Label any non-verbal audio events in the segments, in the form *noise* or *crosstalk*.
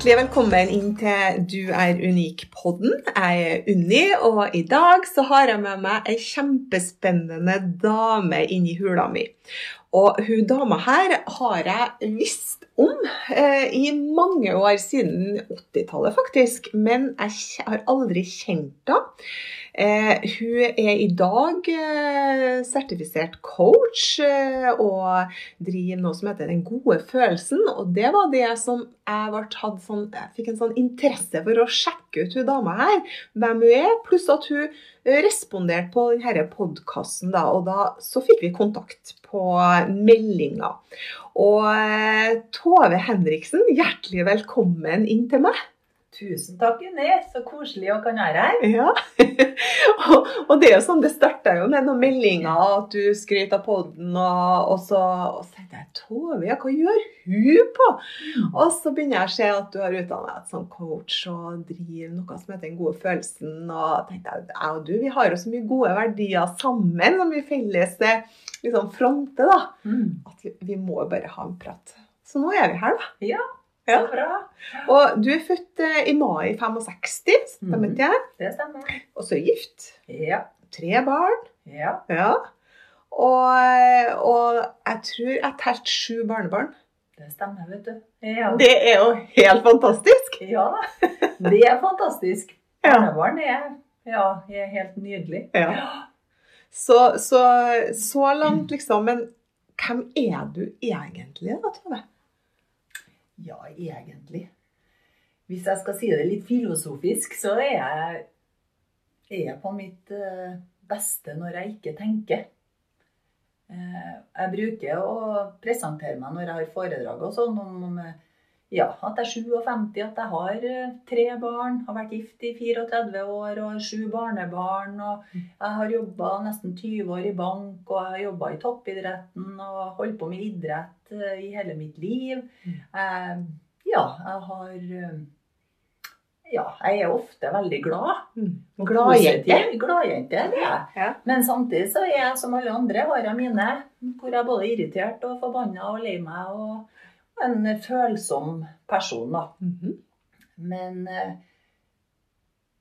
Hjertelig velkommen inn til Du er unik-podden. Jeg er Unni, og i dag så har jeg med meg ei kjempespennende dame inni hula mi. Og hun dama her har jeg visst om eh, i mange år, siden 80-tallet faktisk. Men jeg har aldri kjent henne. Eh, hun er i dag eh, sertifisert coach eh, og driver noe som heter Den gode følelsen. Og det var det som jeg, sånn, jeg fikk en sånn interesse for å sjekke ut hun dama her. Hvem hun er, pluss at hun responderte på denne podkasten. Da, og da så fikk vi kontakt på meldinga. Og eh, Tove Henriksen, hjertelig velkommen inn til meg. Tusen takk, Unni. Så koselig å kan være her. Ja. *laughs* og, og, det er jo sånn, det starta jo med noen meldinger, at du skrøt av poden, og, og, så, og så tenkte jeg Tove, ja, hva gjør hun på? Og så begynner jeg å se at du har utdannet deg som coach og driver noe som heter Den gode følelsen. Og tenkte jeg, jeg og du, vi har jo så mye gode verdier sammen og vi felles liksom fronter, da. Mm. At vi, vi må bare ha en prat. Så nå er vi her, da. Ja. Ja. Bra. Og du er født eh, i mai 65, stemmer ikke det? Det stemmer. Og så gift. Ja. Tre barn. Ja. ja. Og, eh, og jeg tror jeg telte sju barnebarn. Det stemmer, vet du. Ja. Det er jo helt fantastisk. Ja Det er fantastisk. *laughs* Barnebarn er, ja, er helt nydelig. Ja. Så, så, så langt, liksom. Men hvem er du egentlig, da, Tove? Ja, egentlig. Hvis jeg skal si det litt filosofisk, så er jeg, er jeg på mitt eh, beste når jeg ikke tenker. Eh, jeg bruker å presentere meg når jeg har foredrag og sånn om ja, at jeg er 57, at jeg har eh, tre barn, har vært gift i 34 år og har sju barnebarn. og Jeg har jobba nesten 20 år i bank, og jeg har jobba i toppidretten og holdt på med idrett eh, i hele mitt liv. Jeg, ja, jeg har eh, ja, jeg er ofte veldig glad. Mm. Gladjente. Gladjente, det er jeg. Men samtidig så er jeg som alle andre, har jeg mine hvor jeg er både irritert og forbanna og lei meg. og en følsom person, da. Mm -hmm. Men eh,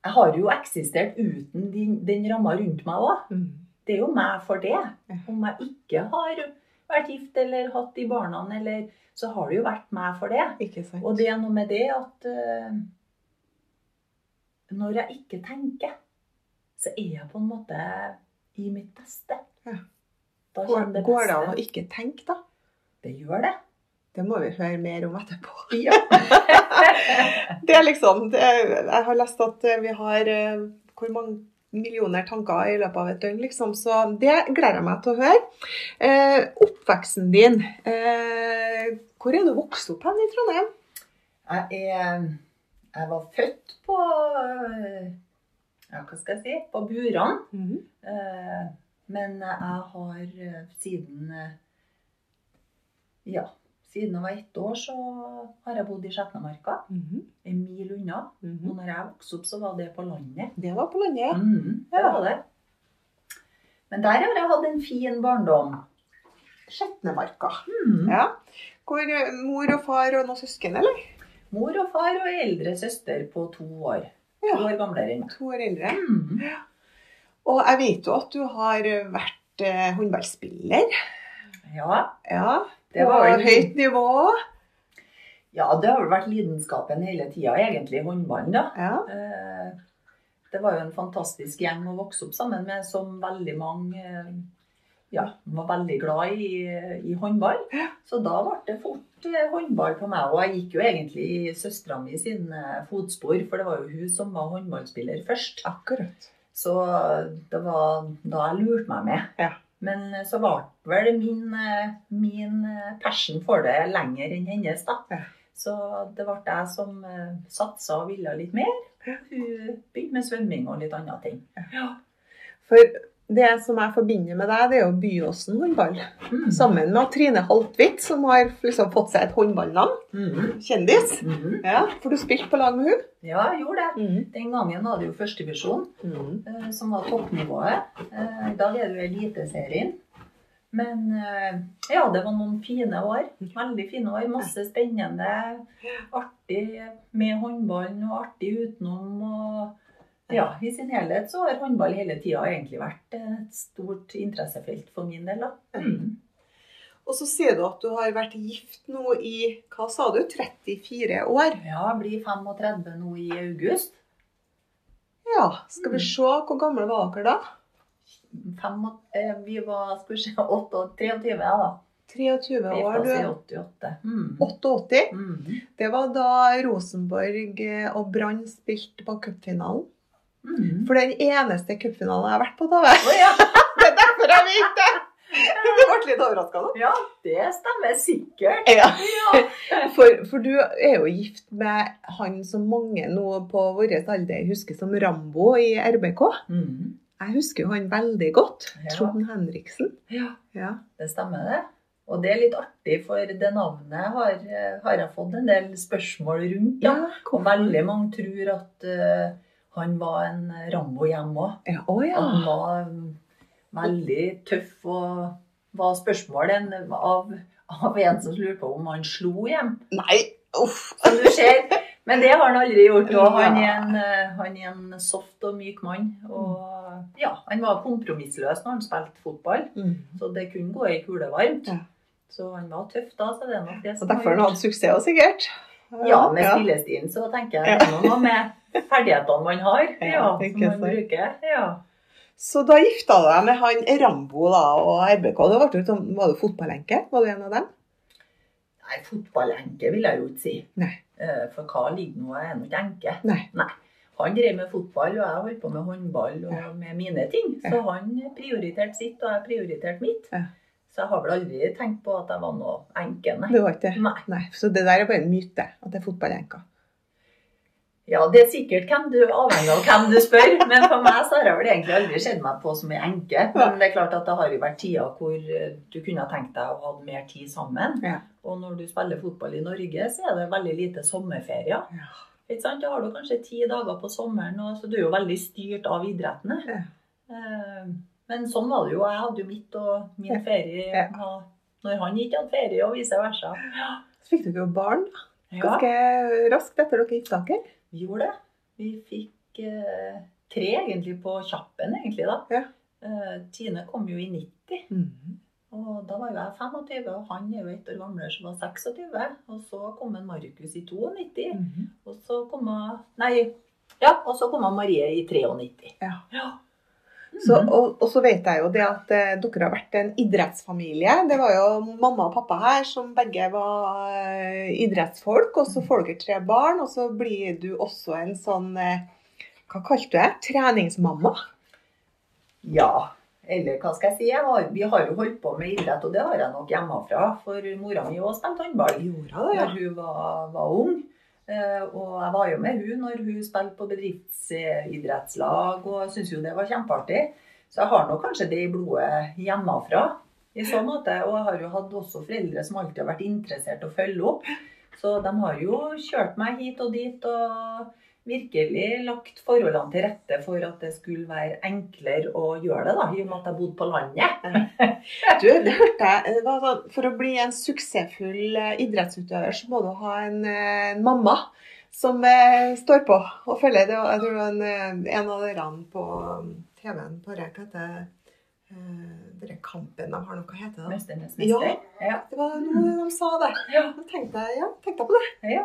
jeg har jo eksistert uten den, den ramma rundt meg òg. Mm. Det er jo meg for det. Om jeg ikke har vært gift eller hatt de barna, eller, så har det jo vært meg for det. Og det er noe med det at uh, når jeg ikke tenker, så er jeg på en måte i mitt beste. Ja. Går, det, går det an å ikke tenke, da? Det gjør det. Det må vi høre mer om etterpå. *laughs* Ja. *laughs* det er liksom det, Jeg har lest at vi har eh, hvor mange millioner tanker i løpet av et døgn, liksom. Så det gleder jeg meg til å høre. Eh, oppveksten din. Eh, hvor er du vokst opp hen i Trondheim? Jeg, er, jeg var født på ja, hva skal jeg si på Buran. Mm -hmm. eh, men jeg har eh, siden ja, siden jeg var ett år, så har jeg bodd i Skjetnamarka. Mm -hmm. En mil unna. Mm -hmm. Og når jeg vokste opp, så var det på landet. Det var på landet, ja. Mm, det var det. Men der har jeg hatt en fin barndom. Skjetnemarka. Mm. Ja. Hvor eh, mor og far og noen søsken, eller? Mor og far og eldre søster på to år. Ja. To år gamlere enn meg. To år eldre. Mm. Ja. Og jeg vet jo at du har vært eh, håndballspiller. Ja. ja. Det var vel høyt nivå? Ja, det har vel vært lidenskapen hele tida, egentlig, håndballen, da. Ja. Eh, det var jo en fantastisk gjeng å vokse opp sammen med, som veldig mange eh, ja, var veldig glad i, i håndball. Så da ble det fort eh, håndball på meg. Og jeg gikk jo egentlig i søstera mi sine fotspor, for det var jo hun som var håndballspiller først. Akkurat. Så det var da jeg lurte meg med. Ja. Men så varte vel min, eh, min eh, passion for det lenger enn hennes, da. Så det ble jeg som eh, satsa og ville litt mer. Hun begynte med svømming og litt andre ting. Ja. For det som jeg forbinder med deg, det er jo Byåsen håndball. Mm. Sammen med Trine Haltvidt, som har liksom fått seg et håndballnavn. Mm. Kjendis. Mm. Ja, For du spilte på lag med hun? Ja, jeg gjorde det. Mm. Den gangen var det jo førstevisjon, eh, som var toppnivået. Eh, I dag er det jo Eliteserien. Men eh, ja, det var noen fine år. Veldig fine år. Masse spennende. Artig med håndballen og artig utenom. og ja, I sin helhet så har håndball hele tida egentlig vært et stort interessefelt for min del. da. Mm. Og så sier du at du har vært gift nå i hva sa du, 34 år. Ja, jeg blir 35 nå i august. Ja, skal vi se, hvor gamle var dere da? Fem, eh, vi var skal vi se, *laughs* 8, 23 da. 23 Vi år, du. 88. Mm. 88. Mm. Det var da Rosenborg eh, og Brann spilte på cupfinalen. Mm. For den eneste cupfinalen jeg har vært på, Tove. Oh, ja. *laughs* Det er derfor jeg vet det! Du ble litt overraska nå? ja, det stemmer sikkert. Ja. *laughs* For, for du er jo gift med han som mange nå på vår alder husker som Rambo i RBK. Mm. Jeg husker jo han veldig godt. Ja. Trond Henriksen. ja, Ja. det stemmer det. Og det er litt artig, for det navnet har, har jeg fått en del spørsmål rundt. Ja. Veldig mange tror at eh, han var en Rambo hjemme òg. Ja, ja. Han var mm, veldig tøff og var spørsmålet av, av en som lurte på om han slo hjem. Nei, uff. Som du ser. Men det har han aldri gjort. Og han er en, han er en soft og myk mann. Og ja, han var kompromissløs når han spilte fotball. Mm. Så det kunne gå i kule varmt. Ja. Så han var tøff da, så det er nok det Og derfor har han hatt suksess sikkert. Ja, med stillestilen så tenker jeg det er noe med ferdighetene man har, Ja, ja, som man bruker. Ja. Så da gifta du deg med han Rambo da, og RBK. Det var, sånn- var du fotballenke? Var du en av dem? Nei, fotballenke vil jeg jo ikke si. Nei. Eh, For hva ligger nå? Jeg er nå ikke enke. Nei. Han drev med fotball, og jeg holdt på med håndball og Ja. med mine ting. Så han prioriterte sitt, og jeg prioriterte mitt. Ja. Så jeg har vel aldri tenkt på at jeg var noe enke, nei. Det var ikke det? Nei. Nei. Så det der er bare en myte, at det er fotballenker. Ja, det er sikkert hvem du, avhengig av hvem du spør, men for meg så har jeg vel egentlig aldri sett meg på som ei enke. Men det er klart at det har jo vært tider hvor eh, du kunne ha tenkt deg å ha mer tid sammen. Ja. Og når du spiller fotball i Norge, så er det veldig lite sommerferier. Ja. Ikke sant? Da har du kanskje ti dager på sommeren, så du er jo veldig styrt av idrettene. Ja. Eh, Men sånn var det jo. Jeg hadde jo mitt, og min ferie når han ikke hadde ferie, og vice versa. Så fikk dere jo barn ganske raskt etter dere gifta dere. Vi gjorde det. Vi fikk eh, tre egentlig på kjappen, egentlig, da. Ja. Eh, Tine kom jo i 90, Mm. og da var jo jeg 25, og han er jo ett år gamlere, som var 26. Og så kom en Markus i 92, Mm. og så kom hun Nei, ja, og så kom hun Marie i 93. Ja. ja. Så, Mhm. og, og så vet jeg jo det at eh, dere har vært en idrettsfamilie. Det var jo mamma og pappa her som begge var eh, idrettsfolk. Og så får dere tre barn, og så blir du også en sånn eh, Hva kalte du det? Treningsmamma? Ja, eller hva skal jeg si? Jeg har, vi har jo holdt på med idrett, og det har jeg nok hjemmefra. For mora mi òg spilte håndball når hun var, var ung. Eh, og jeg var jo med hun når hun spilte på bedriftsidrettslag, og syns jo det var kjempeartig. Så jeg har nok kanskje det i blodet hjemmefra. i så måte. Og jeg har jo hatt også foreldre som alltid har vært interessert i å følge opp. Så de har jo kjørt meg hit og dit og virkelig lagt forholdene til rette for at det skulle være enklere å gjøre det, da, i og med at jeg bodde på landet. *laughs* Du, det hørte jeg. Sånn, For å bli en suksessfull eh, idrettsutøver, så må du ha en, eh, en mamma som eh, står på og følger. Det jeg tror en, eh, en av dere på um, TV-en på Rek heter dere Kampen de har noe, å hete da? Mesternes mester. Ja. Det var noe de sa det. Ja. Da tenkte jeg, ja, tenkte jeg på det. Ja.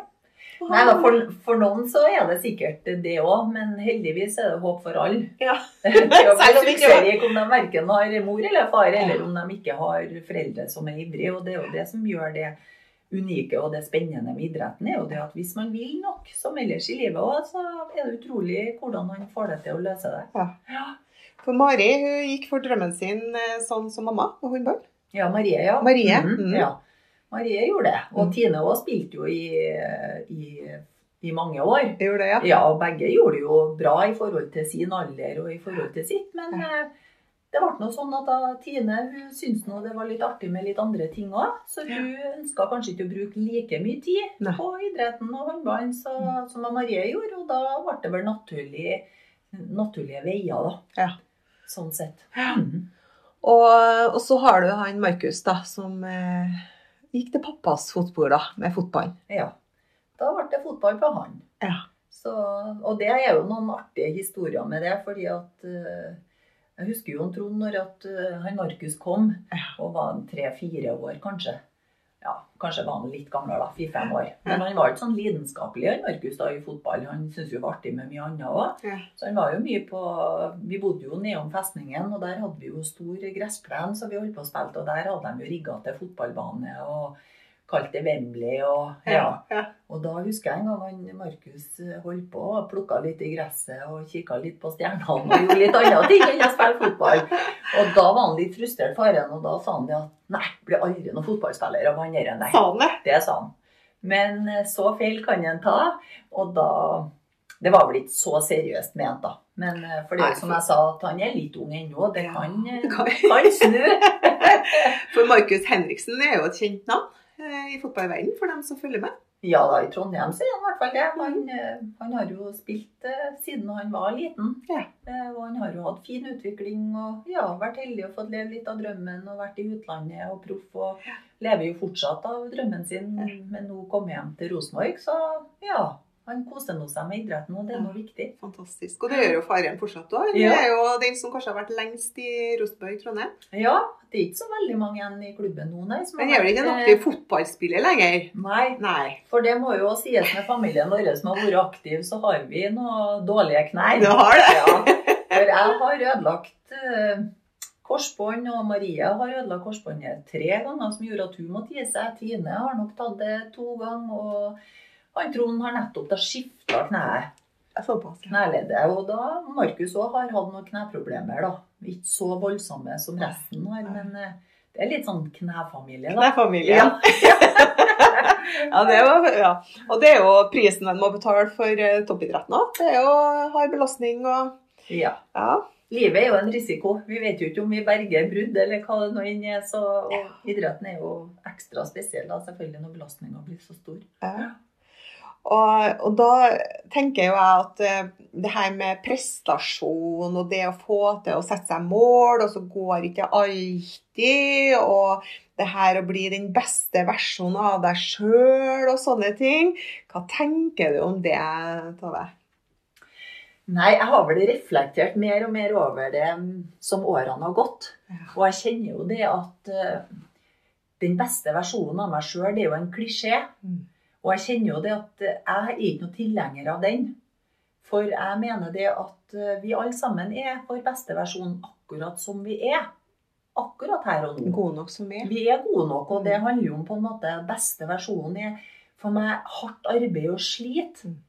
Nei da, for, for noen så er det sikkert det òg, men heldigvis er det håp for alle. Ja. *laughs* Selv om ikke- om de verken har mor eller far, eller om de ikke har foreldre som er ivrige. Og det er jo det som gjør det unike og det spennende med idretten, er jo det at hvis man vil nok, som ellers i livet òg, så er det utrolig hvordan man får det til å løse det. Ja. For Mari hun gikk for drømmen sin eh, sånn som mamma på håndball. Ja, Marie, ja. Marie, Mm -hmm. ja. Marie gjorde det. Og Mm. Tine òg spilte jo i, i, i mange år. Gjorde det, ja. Ja, og begge gjorde det jo bra i forhold til sin alder og i forhold til sitt. Men ja. det ble nå sånn at da Tine hun syntes nå det var litt artig med litt andre ting òg. Så hun ønska kanskje ikke å bruke like mye tid Nei. på idretten og håndballen så- som Marie gjorde. Og da ble det vel naturlig, naturlige veier, da. Ja. Sånn sett. Ja. Mhm. Og, og så har du han Markus, da, som eh, gikk til pappas fotspor da, med fotball. Ja. Da ble det fotball på han. Ja. Så, og det er jo noen artige historier med det, fordi at eh, Jeg husker jo Trond når at eh, han Markus kom, og var tre-fire år kanskje. Ja, kanskje var han litt gamlere, da. Fire-fem år. Men han var ikke sånn lidenskapelig, han Markus, da i fotball. Han syntes jo det var artig med mye annet òg. Ja. Så han var jo mye på Vi bodde jo nedom festningen, og der hadde vi jo stor gressplen, så vi holdt på å spille, og der hadde de jo rigga til fotballbane og kalt det Wembley og ja. ja. Og da husker jeg en gang han Markus holdt på og plukka litt i gresset og kikka litt på stjernene og gjorde litt andre ting enn å spille fotball. Og da var han litt frustrert, faren, og da sa han det at nei, blir aldri noen fotballspiller av han der, nei. Sa han det? Sa han. Men eh, så feil kan en ta, og da Det var vel ikke så seriøst ment, da. Men eh, for det er jo som jeg sa, at han er litt ung ennå. *laughs* Det kan, eh, kan- snu. *laughs* For Markus Henriksen er jo et kjent navn eh, i fotballverdenen for dem som følger med. Ja da, i Trondheim så er han i hvert fall det. Han, mm. han har jo spilt eh, siden han var liten. Ja. Eh, Og han har jo hatt fin utvikling og ja, vært heldig og fått leve litt av drømmen og vært i utlandet og proff. Og lever jo fortsatt av drømmen sin, men nå kom hjem til Rosenborg, så ja. Han koser nå seg med idretten, og det er noe viktig. Fantastisk. Og det gjør jo faren fortsatt òg. Ja. er jo den som kanskje har vært lengst i Rosenborg Trondheim. Ja, det er ikke så veldig mange igjen i klubben nå, nei. Men er vel ikke en vært, aktiv fotballspiller lenger? eh, Nei, Nei. for det må jo sies med familien vår som har vært aktiv, så har vi noen dårlige knær. Du har det? Ja, for jeg har ødelagt eh, korsbånd, og Marie har ødelagt korsbåndet tre ganger, som gjorde at hun måtte gi seg. Tine har nok tatt det to ganger, og han Trond har nettopp da skifta kneet, Jeg så på oss. kneleddet. Og da Markus òg har hatt noen kneproblemer, da. Ikke så voldsomme som resten har, men eh, det er litt sånn knefamilie, da. Knefamilie, ja. Ja. *laughs* det var, ja. Og det er jo prisen en må betale for eh, toppidretten òg. Det er jo hard belastning og Ja. Ja. Livet er jo en risiko. Vi vet jo ikke om vi berger brudd eller hva det nå enn er. Så idretten er jo ekstra spesiell da, selvfølgelig når belastninga blir så stor. ja. Og, og da tenker jo jeg at eh, det her med prestasjon og det å få til å sette seg mål, og så går ikke alltid, og det her å bli den beste versjonen av deg sjøl og sånne ting. Hva tenker du om det, Tove? Nei, jeg har vel reflektert mer og mer over det mm, som årene har gått. Og jeg kjenner jo det at eh, den beste versjonen av meg sjøl, det er jo en klisjé. Mm. Og jeg kjenner jo det at jeg er ikke noe tilhenger av den. For jeg mener det at eh, vi alle sammen er vår beste versjon akkurat som vi er. Akkurat her og nå. Gode nok som vi er? Vi er gode nok, og det handler jo om på en måte beste versjonen er for meg hardt arbeid og slit. Mm.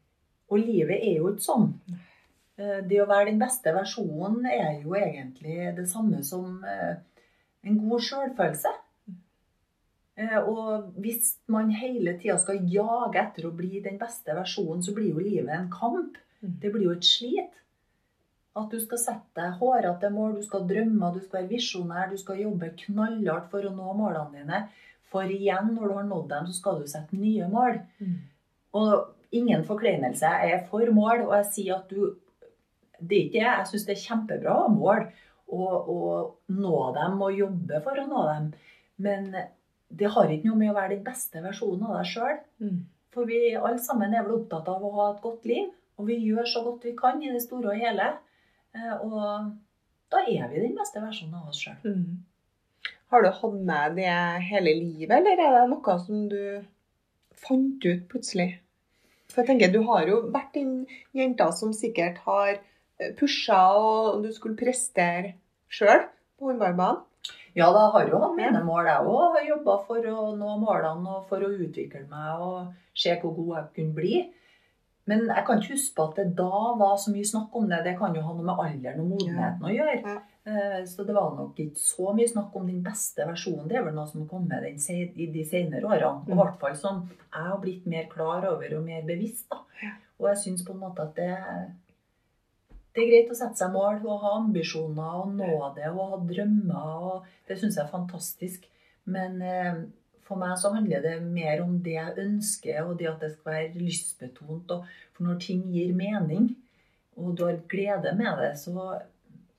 Og livet er jo ikke sånn. Eh, Det å være den beste versjonen er jo egentlig det samme som eh, en god sjølfølelse. Eh, Og hvis man hele tida skal jage etter å bli den beste versjonen, så blir jo livet en kamp. Mm. Det blir jo et slit. At du skal sette deg hårete mål, du skal drømme, du skal være visjonær, du skal jobbe knallhardt for å nå målene dine. For igjen, når du har nådd dem, så skal du sette nye mål. Mm. Og ingen forkleinelse. Jeg er for mål, og jeg sier at du Det er ikke det. Jeg syns det er kjempebra å ha mål og, og nå dem og jobbe for å nå dem. Men det har ikke noe med å være den beste versjonen av deg sjøl. Mm. For vi alle sammen er vel opptatt av å ha et godt liv. Og vi gjør så godt vi kan i det store og hele. Eh, Og da er vi den beste versjonen av oss sjøl. Mm. Har du hatt med det hele livet, eller er det noe som du fant ut plutselig? For jeg tenker, Du har jo vært den jenta som sikkert har pusha, og du skulle prestere sjøl på håndballbanen. Ja, da har jo hatt mine mål. Jeg òg har jobba for å nå målene og for å utvikle meg og se hvor god jeg kunne bli. Men jeg kan ikke huske på at det da var så mye snakk om det. Det kan jo ha noe med alderen og modenheten å gjøre. Eh, Så det var nok ikke så mye snakk om den beste versjonen. Det er vel noe som har kommet i de senere årene. Og i Mm. hvert fall som jeg har blitt mer klar over og mer bevisst. da. Og jeg syns på en måte at det, det er greit å sette seg mål og ha ambisjoner og nå det og ha drømmer. og Det syns jeg er fantastisk. Men eh, for meg så handler det mer om det jeg ønsker, og det at det skal være lystbetont. Og for når ting gir mening, og du har glede med det, så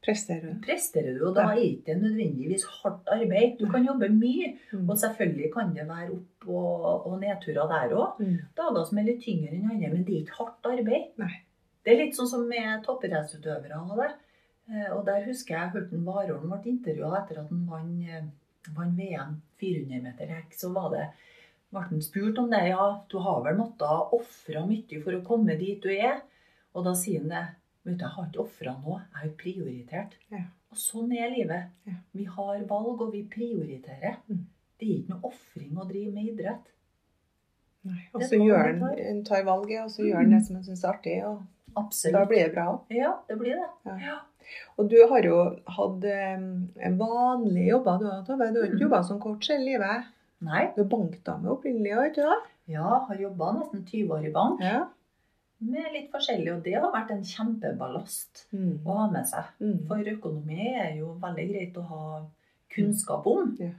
Presterer du? presterer du. Og da er det ikke nødvendigvis hardt arbeid. Du kan jobbe mye, Mm. og selvfølgelig kan det være opp- og, og nedturer der òg. Mm. Dager som er litt tyngre enn andre, men det er ikke hardt arbeid. Nei. Det er litt sånn som med toppidrettsutøvere og det. Eh, Og der husker jeg Hørten Warholm ble intervjua etter at han vant eh, VM 400 meter hekk. Så var det, ble spurt om det. Ja, du har vel måttet ofre mye for å komme dit du er? Og da sier han det. Vet du, jeg har ikke ofra noe. Jeg har prioritert. Ja. Og sånn er livet. Ja. Vi har valg, og vi prioriterer. Mm. Det er ikke noe ofring å drive med idrett. Nei. Og så gjør han tar valget, og så gjør Mm. han det som han syns er artig. Og da blir det bra òg. Ja, det blir det. Ja. Ja. Og du har jo hatt eh, vanlige jobber, du har. Du har ikke Mm. jobba som coach hele livet. Nei. Du er bankdame opprinnelig, du ikke det? Ja, har jobba nesten 20 år i bank Ja. med litt forskjellig, og det har vært en kjempeballast Mm. å ha med seg. Mm. For økonomi er jo veldig greit å ha kunnskap om. Ja.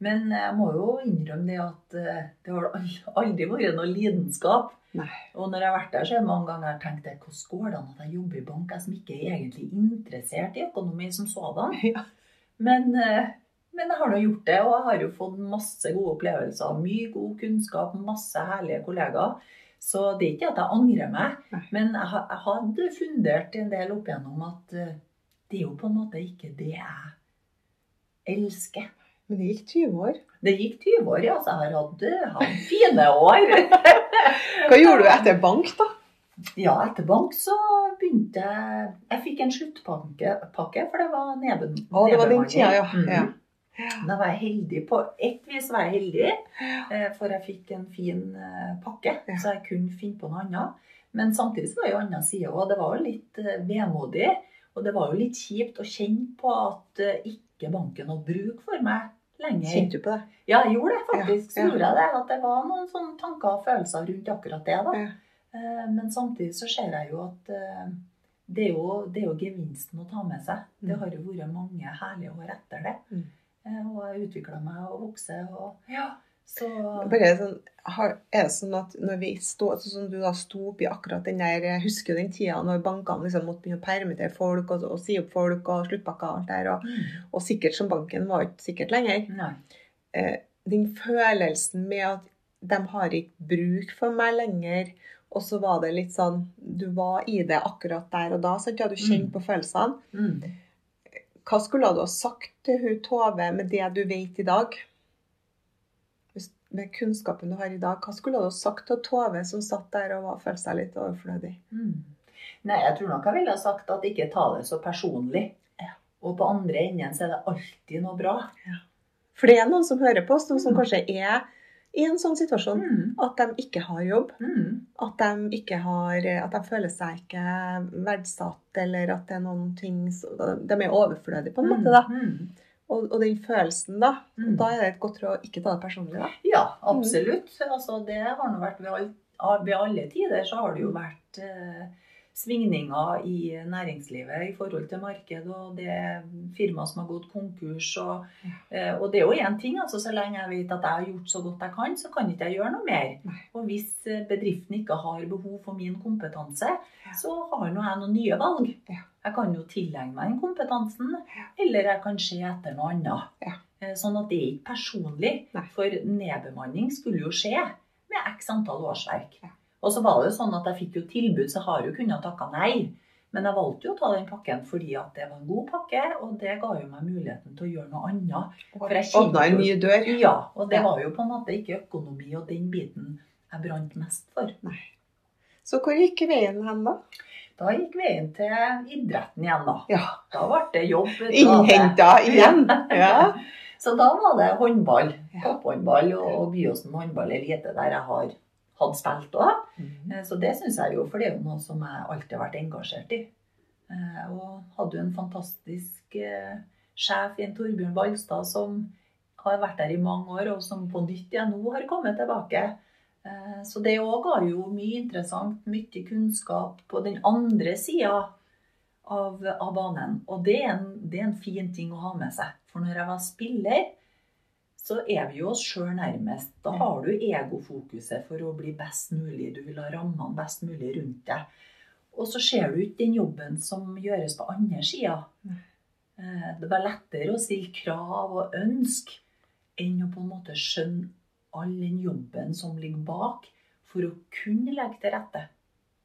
Men jeg må jo innrømme det at eh, det har aldri vært noe lidenskap. Nei. Og når jeg har vært der, så har jeg mange ganger tenkt det, hvordan går det an at jeg jobber i bank, jeg som ikke er egentlig interessert i økonomi som sådan. *laughs* Ja. Men, eh, men jeg har nå gjort det, og jeg har jo fått masse gode opplevelser. Mye god kunnskap, masse herlige kollegaer. Så det er ikke at jeg angrer meg, Nei. men jeg, jeg hadde fundert en del opp igjennom at eh, det er jo på en måte ikke det jeg elsker. Men det gikk 20 år. Det gikk 20 år, ja, så jeg har hatt, fine år. *laughs* Hva gjorde du etter bank, da? Ja, etter bank så begynte jeg Jeg fikk en sluttpakke, for det var neben, Å, det var den tida, ja. Mm. ja. Da var jeg heldig. På ett vis var jeg heldig, eh, for jeg fikk en fin eh, pakke, så jeg kunne finne på noe annet. Men samtidig så var det jo annen side òg. Det var jo litt eh, vemodig. Og det var jo litt kjipt å kjenne på at ikke banken hadde bruk for meg lenger. Kjente du på det? Ja, jeg gjorde det faktisk. Så gjorde jeg det. At det var noen sånne tanker og følelser rundt akkurat det. da. Ja. Eh, Men samtidig så ser jeg jo at eh, det er jo, det er jo gevinsten å ta med seg. Det Mm. har jo vært mange herlige år etter det. Mm. Eh, Og jeg utvikla meg og vokste og ja. Så Bare sånn, er det sånn at når vi står, sånn som du da sto oppi akkurat den der Jeg husker jo den tida når bankene liksom måtte begynne å permittere folk og, og si opp folk og sluttpakker og alt der. Og, Mm. og sikkert som banken var ikke sikkert lenger. Nei. Den følelsen med at de har ikke bruk for meg lenger. Og så var det litt sånn Du var i det akkurat der og da. Sant? Ja, du kjente Mm. på følelsene. Mm. Hva skulle du ha sagt til hun Tove med det du vet i dag? Med kunnskapen du har i dag, hva skulle du ha sagt til Tove som satt der og var, følte seg litt overflødig? Mm. Nei, jeg tror nok jeg ville ha sagt at ikke ta det så personlig. Ja. Og på andre enden så er det alltid noe bra. For det er noen som hører på oss, noen som Mm. kanskje er i en sånn situasjon Mm. at de ikke har jobb. Mm. At de, ikke har, at de føler seg ikke verdsatt, eller at det er noen ting De er overflødige, på en måte. da. Mm. Og, og den følelsen, da. Mm. Da er det et godt råd å ikke ta det personlig. da. Ja, absolutt. Altså, det har nå vært ved, all, ved alle tider så har det jo vært eh, svingninger i næringslivet i forhold til marked, og det er firma som har gått konkurs. Og, eh, og det er jo én ting, altså så lenge jeg vet at jeg har gjort så godt jeg kan, så kan ikke jeg gjøre noe mer. Nei. Og hvis eh, bedriften ikke har behov for min kompetanse, Ja. så har nå jeg noen nye valg. Ja. Jeg kan jo tilegne meg den kompetansen, eller jeg kan se etter noe annet. Ja. Eh, Sånn at det er ikke personlig. For nedbemanning skulle jo skje med x antall årsverk. Ja. Og så var det jo sånn at jeg fikk jo tilbud, så har jo kunnet takke nei. Men jeg valgte jo å ta den pakken fordi at det var en god pakke, og det ga jo meg muligheten til å gjøre noe annet. Åpna en ny dør. Ja, og det var jo på en måte ikke økonomi og den biten jeg brant mest for. Nei. Så hvor gikk veien hen da? Da gikk veien til idretten igjen, da. Ja, Da ble det jobb. Innhenta *laughs* igjen. Ja. Så da var det håndball. Topphåndball og, og Byåsen håndball elite, der jeg har hatt spilt òg. Mhm. Eh, Så det syns jeg jo, for det er jo noe som jeg alltid har vært engasjert i. Eh, Og hadde jo en fantastisk eh, sjef i en Torbjørn Balstad som har vært der i mange år, og som på nytt igjen nå har kommet tilbake. Eh, Så det òg har jo mye interessant, mye kunnskap på den andre sida av, av banen. Og det er, en, det er en fin ting å ha med seg. For når jeg var spiller, så er vi jo oss sjøl nærmest. Da har du egofokuset for å bli best mulig. Du vil ha rammene best mulig rundt deg. Og så ser du ikke den jobben som gjøres på andre sida. Eh, Det var lettere å stille krav og ønske enn å på en måte skjønne all den jobben som ligger bak, for å kunne legge til rette.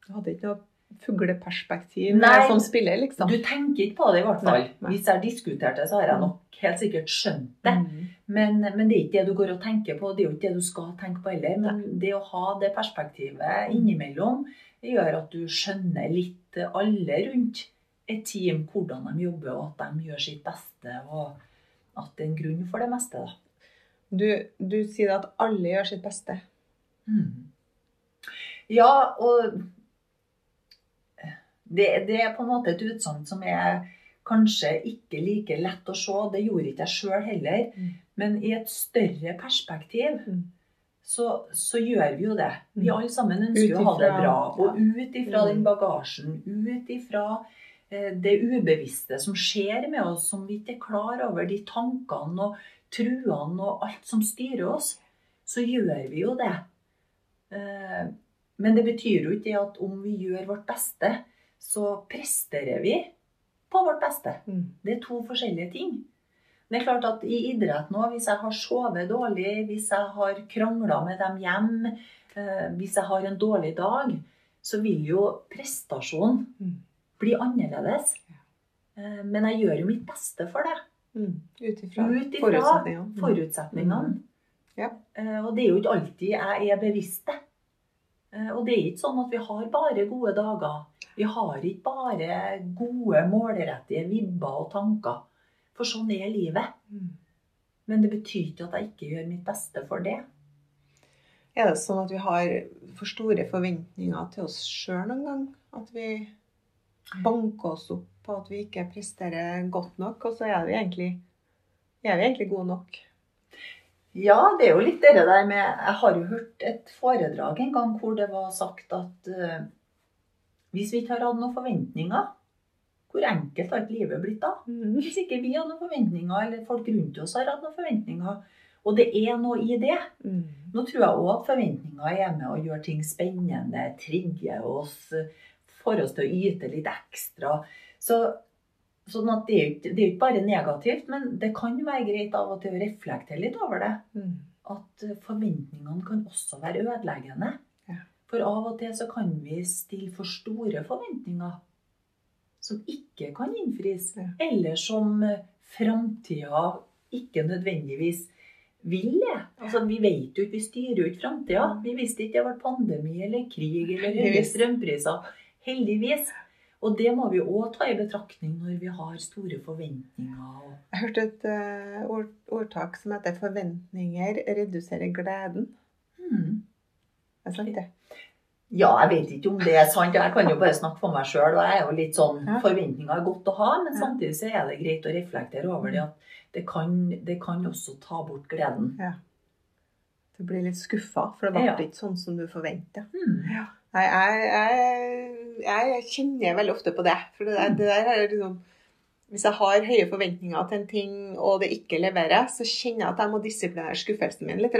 Du hadde ikke noe fugleperspektiv Nei. som spiller, liksom. Du tenker ikke på det, i hvert fall. Nei, nei. Hvis jeg diskuterte, så har jeg nok helt sikkert skjønt det. Mm. Men, men det er ikke det du går og tenker på, det er jo ikke det du skal tenke på heller. Men det å ha det perspektivet innimellom det gjør at du skjønner litt alle rundt et team, hvordan de jobber, og at de gjør sitt beste, og at det er en grunn for det meste. da. Du, du sier at alle gjør sitt beste. Mm. Ja, og det, det er på en måte et utsagn som er kanskje ikke like lett å se. Det gjorde ikke jeg sjøl heller. Mm. Men i et større perspektiv Mm. så, så gjør vi jo det. Vi Mm. alle sammen ønsker utifra, å ha det bra. Og ut ifra Mm. den bagasjen, ut ifra eh, det ubevisste som skjer med oss, som vi ikke er klar over, de tankene og truene og alt som styrer oss, så gjør vi jo det. Eh, Men det betyr jo ikke at om vi gjør vårt beste, så presterer vi på vårt beste. Mm. Det er to forskjellige ting. Det er klart at I idrett nå, hvis jeg har sovet dårlig, hvis jeg har krangla med dem hjem, eh, hvis jeg har en dårlig dag, så vil jo prestasjonen Mm. bli annerledes. Eh, Men jeg gjør jo mitt beste for det. Mm. Ut ifra Ut forutsetningene. Mm. Forutsetningene. Ja. Eh, Og det er jo ikke alltid jeg er bevisst det. Eh, Og det er ikke sånn at vi har bare gode dager. Vi har ikke bare gode, målrettige vibber og tanker. For sånn er livet. Mm. Men det betyr ikke at jeg ikke gjør mitt beste for det. Er det sånn at vi har for store forventninger til oss sjøl noen gang? At vi banker oss opp på at vi ikke presterer godt nok, og så er vi egentlig, er vi egentlig gode nok? Ja, det er jo litt det der med Jeg har jo hørt et foredrag en gang hvor det var sagt at uh, hvis vi ikke har hatt noen forventninger, hvor enkelt har ikke livet blitt da? Mm. Hvis ikke vi har noen forventninger, eller folk rundt oss har hatt noen forventninger, og det er noe i det. Mm. Nå tror jeg òg at forventninger er med å gjøre ting spennende, trigge oss, får oss til å yte litt ekstra. Så, sånn at det er jo ikke, det ikke bare negativt, men det kan være greit av og til å reflektere litt over det. Mm. At eh, forventningene kan også være ødeleggende. Ja. For av og til så kan vi stille for store forventninger som ikke kan innfris. Ja. Eller som eh, framtida ikke nødvendigvis vil det. Altså, vi vet jo ikke, vi styrer jo ikke framtida. Vi visste ikke det var pandemi eller krig eller høye strømpriser. Heldigvis. Og det må vi òg ta i betraktning når vi har store forventninger. Jeg hørte et uh, ord, ordtak som heter 'forventninger reduserer gleden'. Mm. Er det sant, det? Ja, jeg vet ikke om det er sant. Jeg kan jo bare snakke for meg sjøl. Og jeg er jo litt sånn Ja. Forventninger er godt å ha, men Ja. samtidig så er det greit å reflektere over det at det kan, det kan også ta bort gleden. Du blir litt skuffa, for det ble Ja. ikke sånn som du forventa. Hmm. Nei, jeg, jeg, jeg kjenner veldig ofte på det. For det, der- det der er liksom Hvis jeg har høye forventninger til en ting, og det ikke leverer, så kjenner jeg at jeg må disiplinere skuffelsen min litt.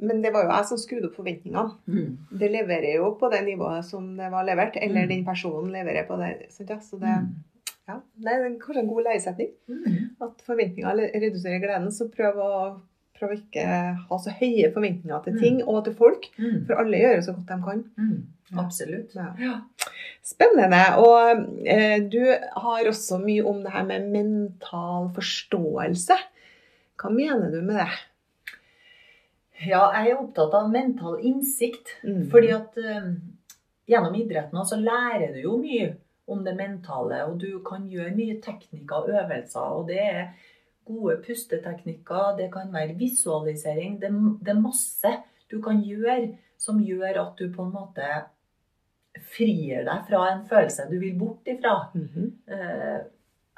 Men det var jo jeg som skrudde opp forventningene. Mm. Det leverer jo på det nivået som det var levert, eller Mm. den personen leverer på det. ja? Så det, Hmm. ja, det er kanskje en god leiesetning. Hmm. At forventninger reduserer gleden. Så prøv å, prøv å ikke ha så høye forventninger til Mm. ting og til folk. mm. For alle gjør så godt de kan. Mm. Absolutt. Ja. Ja. Spennende. Og eh, du har også mye om det her med mental forståelse. Hva mener du med det? ja, jeg er opptatt av mental innsikt. Mm. Fordi at eh, gjennom idretten så lærer du jo mye om det mentale, og du kan gjøre mye teknikker og øvelser. Og det er gode pusteteknikker, det kan være visualisering. Det, det er masse du kan gjøre som gjør at du på en måte frier deg fra en følelse du vil bort ifra. Mm -hmm.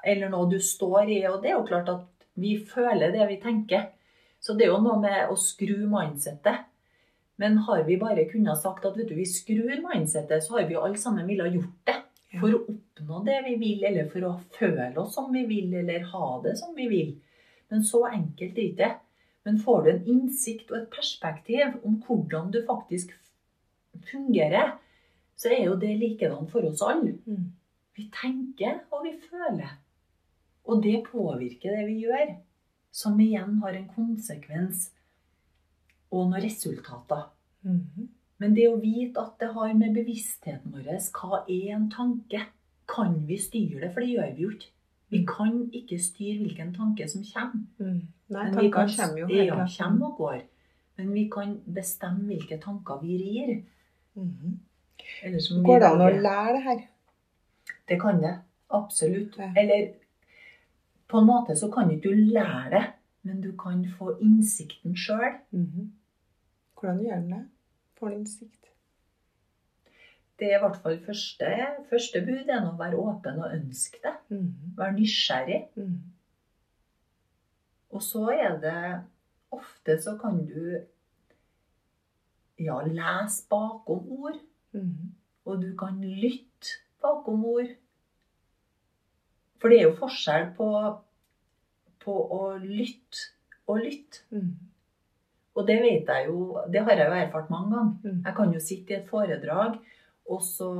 eller noe du står i. Og det er jo klart at vi føler det vi tenker. Så det er jo noe med å skru mindsettet. Men har vi bare kunnet sagt at vet du, vi skrur mindsettet, så har vi alle sammen ville gjort det. For å oppnå det vi vil, eller for å føle oss som vi vil, eller ha det som vi vil. Men så enkelt er det ikke. Men får du en innsikt og et perspektiv om hvordan du faktisk fungerer, så er jo det likedan for oss alle. Mm. Vi tenker og vi føler. Og det påvirker det vi gjør, som igjen har en konsekvens og noen resultater. Mm -hmm. Men det å vite at det har med bevisstheten vår Hva er en tanke? Kan vi styre det? For det gjør vi jo ikke. Vi kan ikke styre hvilken tanke som kommer. Mm. Nei, tankene kommer jo hele tiden. kommer og går. Men vi kan bestemme hvilke tanker vi rir. Vi Går det an å lære det her? Det kan det. Absolutt. Ja. Eller på en måte så kan ikke du lære det, men du kan få innsikten sjøl. Mm. Hvordan gjør den det? Får din sikt Det er i hvert fall første, første bud er å være åpen og ønske det. Mm. Være nysgjerrig. Mm. Og så er det Ofte så kan du ja, lese bakom ord. Mm. Og du kan lytte bakom ord. For det er jo forskjell på, på å lytte og lytte. Mhm. Og det vet jeg jo, det har jeg jo erfart mange ganger. Mm. Jeg kan jo sitte i et foredrag, og så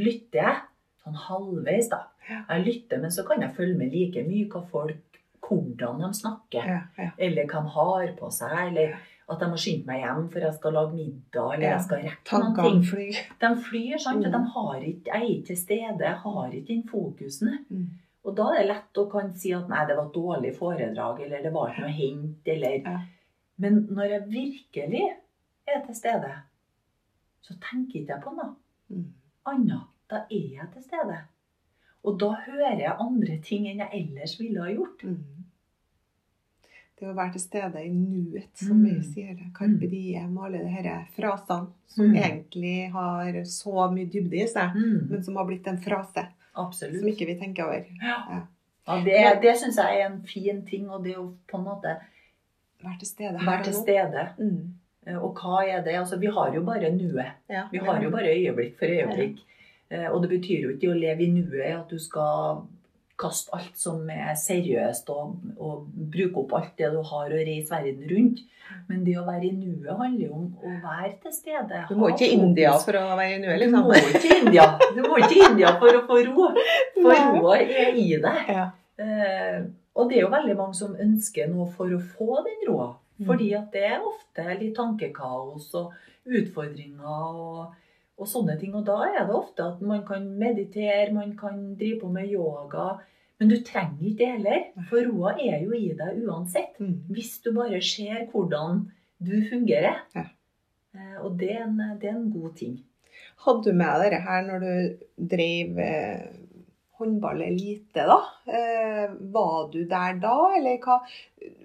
lytter jeg sånn halvveis, da. Jeg lytter, men så kan jeg følge med like mye hva folk, hvordan de snakker. Ja, ja. Eller hva de har på seg, eller at jeg må skynde meg hjem for jeg skal lage middag, eller jeg skal rekke noen ting. De flyr, sant? Mm. De har ikke, jeg er ikke til stede, jeg har ikke den fokusen. Mm. Og da er det lett å kan si at nei, det var et dårlig foredrag, eller det var ikke noe å hente, eller Ja. Men når jeg virkelig er til stede, så tenker ikke jeg på noe Mm. annet. Da er jeg til stede. Og da hører jeg andre ting enn jeg ellers ville ha gjort. Mm. Det å være til stede i nuet, som vi Mm. sier. Carpe diem og alle disse frasene som Mm. egentlig har så mye dybde i seg, Mm, men som har blitt en frase absolutt. som ikke vi tenker over. Ja. Ja. Ja, det det syns jeg er en fin ting, og det å på en måte Være til stede være til stede. Mm. Eh, Og hva er det? Altså, vi har jo bare nuet. Ja, Vi har jo bare øyeblikk for øyeblikk. Ja. Og det betyr jo ikke å leve i nuet at du skal kaste alt som er seriøst og, og bruke opp alt det du har og reise verden rundt. Men det å være i nuet handler jo om å være til stede. Du må ikke til India for å være i nuet, Du liksom. må ikke til India. Du må ikke til India for å få ro. *laughs* For roa er i deg. Ja. Og det er jo veldig mange som ønsker noe for å få den roa. Mm. Fordi at det er ofte litt tankekaos og utfordringer og, og sånne ting. Og da er det ofte at man kan meditere, man kan drive på med yoga. Men du trenger ikke det heller, for roa er jo i deg uansett. Mm. Hvis du bare ser hvordan du fungerer. Ja. Eh, og det er, en, det er en god ting. Hadde du med dette her når du drev eh, håndball elite, da? Eh, var du der da, eller hva?